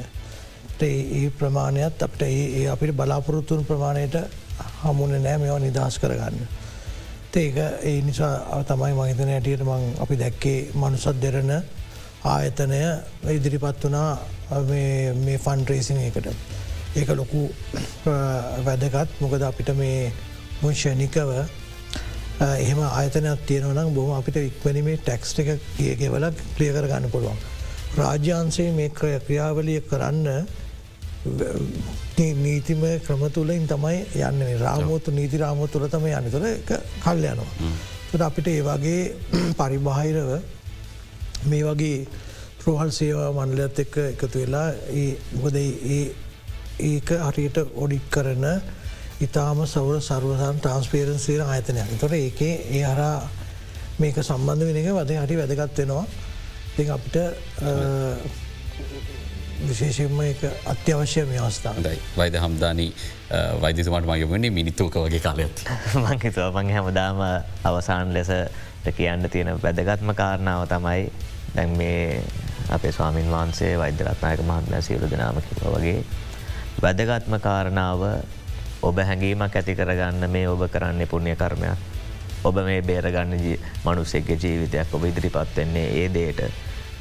ඒ ප්‍රමාණයත් අපට ඒ අපිට බලාපොරොත්තුන් ප්‍රමාණයට හමුණ නෑ මෙවා නිදහස් කරගන්න. ඒක ඒ නිසා තමයි මහිතන ඇටියට මං අපි දැක්කේ මනුසත් දෙරන ආයතනය ඉදිරිපත් වනා මේ ෆන් රේසිං එකට. ඒක ලොකු වැදගත් මොකද අපිට මේ මුංෂණිකව එහෙම ආයතනයක් තියෙනවනම් බොහම අපිට ඉක්වනීමේ ටැක්ස් එක කියගෙවල ක්‍රිය කරගන්න පුළුවන්. රාජ්‍යන්සේ මේ ක්‍රියාවලිය කරන්න නීතිම ක්‍රම තුළින් තමයි යන්න රාමෝතු නීති රාමෝ තුළ තම යන්න තුළ කල් යනවා. අපිට ඒ වගේ පරිබාහිරව මේ වගේ ප්‍රෝහල් සේවා මණ්ඩලත් එක්ක එකතු වෙලා මොකද ඒක හරියට ඔඩික් කරන ඉතාම සවර සර්වසන් ට්‍රන්ස්පේරන්සේර ආයතනයක්. තොර ඒක ඒ හරා මේක සම්බන්ධ වෙන එක වද හරි වැදගත් වෙනවා. දෙ අපිට විශේෂෙන්ම එක අත්‍යවශ්‍ය මේ අවස්ථාවයි වෛද හම්දානී වෛදතුමට මයමනේ මිනිත්තුක වගේ කාලයත් මංහිතුව මං හැමදාම අවසාන් ලෙස කියන්න තියෙන වැදගත්ම කාරණාව තමයි දැන් මේ අපේ ස්වාමින් වහන්සේ වෛද්‍යරත්නායක මහන්ම සියලු දෙනාම කිව වගේ වැදගත්ම කාරණාව ඔබ හැඟීමක් ඇති කරගන්න මේ ඔබ කරන්නේ පුුණ්‍ය කර්මයක්. ඔබ මේ බේරගන්න මනුස්සෙක්ගේ ජීවිතයක් ඔබ ඉදිරිපත් වෙන්නේ ඒ දේට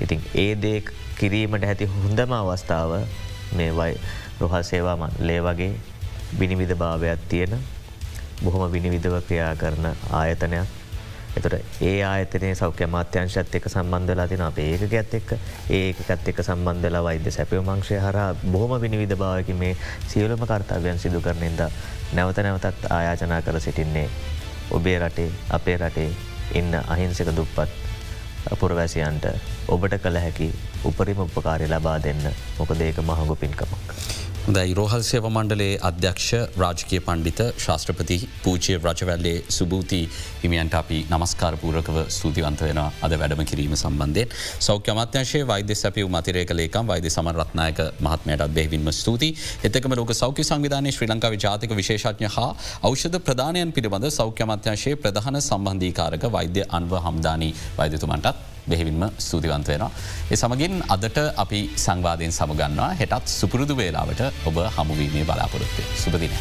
ඉතින් ඒ දේ කිරීමට ඇති හොඳම අවස්ථාව මේ වයි රොහල් සේවාමන් ලේ වගේ විනිවිධ භාවයක් තියෙන බොහොම විනිවිධව ක්‍රියා කරන ආයතනයක්. එතට ඒ ආයතනය සෞඛ්‍ය මාත්‍යංශත් එක සම්බන්ධලා තින අප ඒක ඇත් එක් ඒකත් එක සම්බන්ධලා වෛද්‍ය සැපව මංශය හර බොහොම විනිවිධ භාවක මේ සියලුම කර්තාවයන් සිදු කරනෙද නැවත නැවතත් ආයාචනා කර සිටින්නේ ඔබේ රටේ අපේ රටේ ඉන්න අහිංසක දුප්පත් පුරවැසියන්ට ඔබට කළ හැකි උපරිම උපකාරය ලබා දෙන්න මොකද ඒක මහඟු පින්කමක්. දැයි රෝහල් සේව මණ්ඩලේ අධ්‍යක්ෂ රාජකය පණ්ඩිත ශාස්ත්‍රපති පූචය රජවැල්ලේ සුභූති හිමියන්ට අපි නමස්කාරපූරකව ස්තුතිවන්ත වෙන අද වැඩම කිරීම සම්බන්ධයෙන්. සෞඛ්‍ය අමාත්‍යංශයේ වෛද්‍ය සැපියු මතිරේක ලේකම් වෛද්‍ය සමරත්නායක මහත්මයටත් බෙහිවින්ම ස්තුති එතකම ලෝක සෞඛ්‍ය සංවිධානය ශ්‍රී ලංකාව ජාතික විශේෂඥ හා ෞෂධ ප්‍රධානයන් පිළිබඳ සෞඛ්‍ය අමාත්‍යංශයේ ප්‍රධාන සම්බන්ධීකාරක වෛද්‍ය අන්ව හම්දානී වෛදතුමන්ටත් බෙහිවින්ම ස්තුතිවන්ත වෙනවා. ඒ සමගින් අදට අපි සංවාධයෙන් සමගන්නවා හෙටත් සුපුරුදු වේලාවට ඔබ හමුවීමේ බලාපොරොත්තේ සුපදිනය.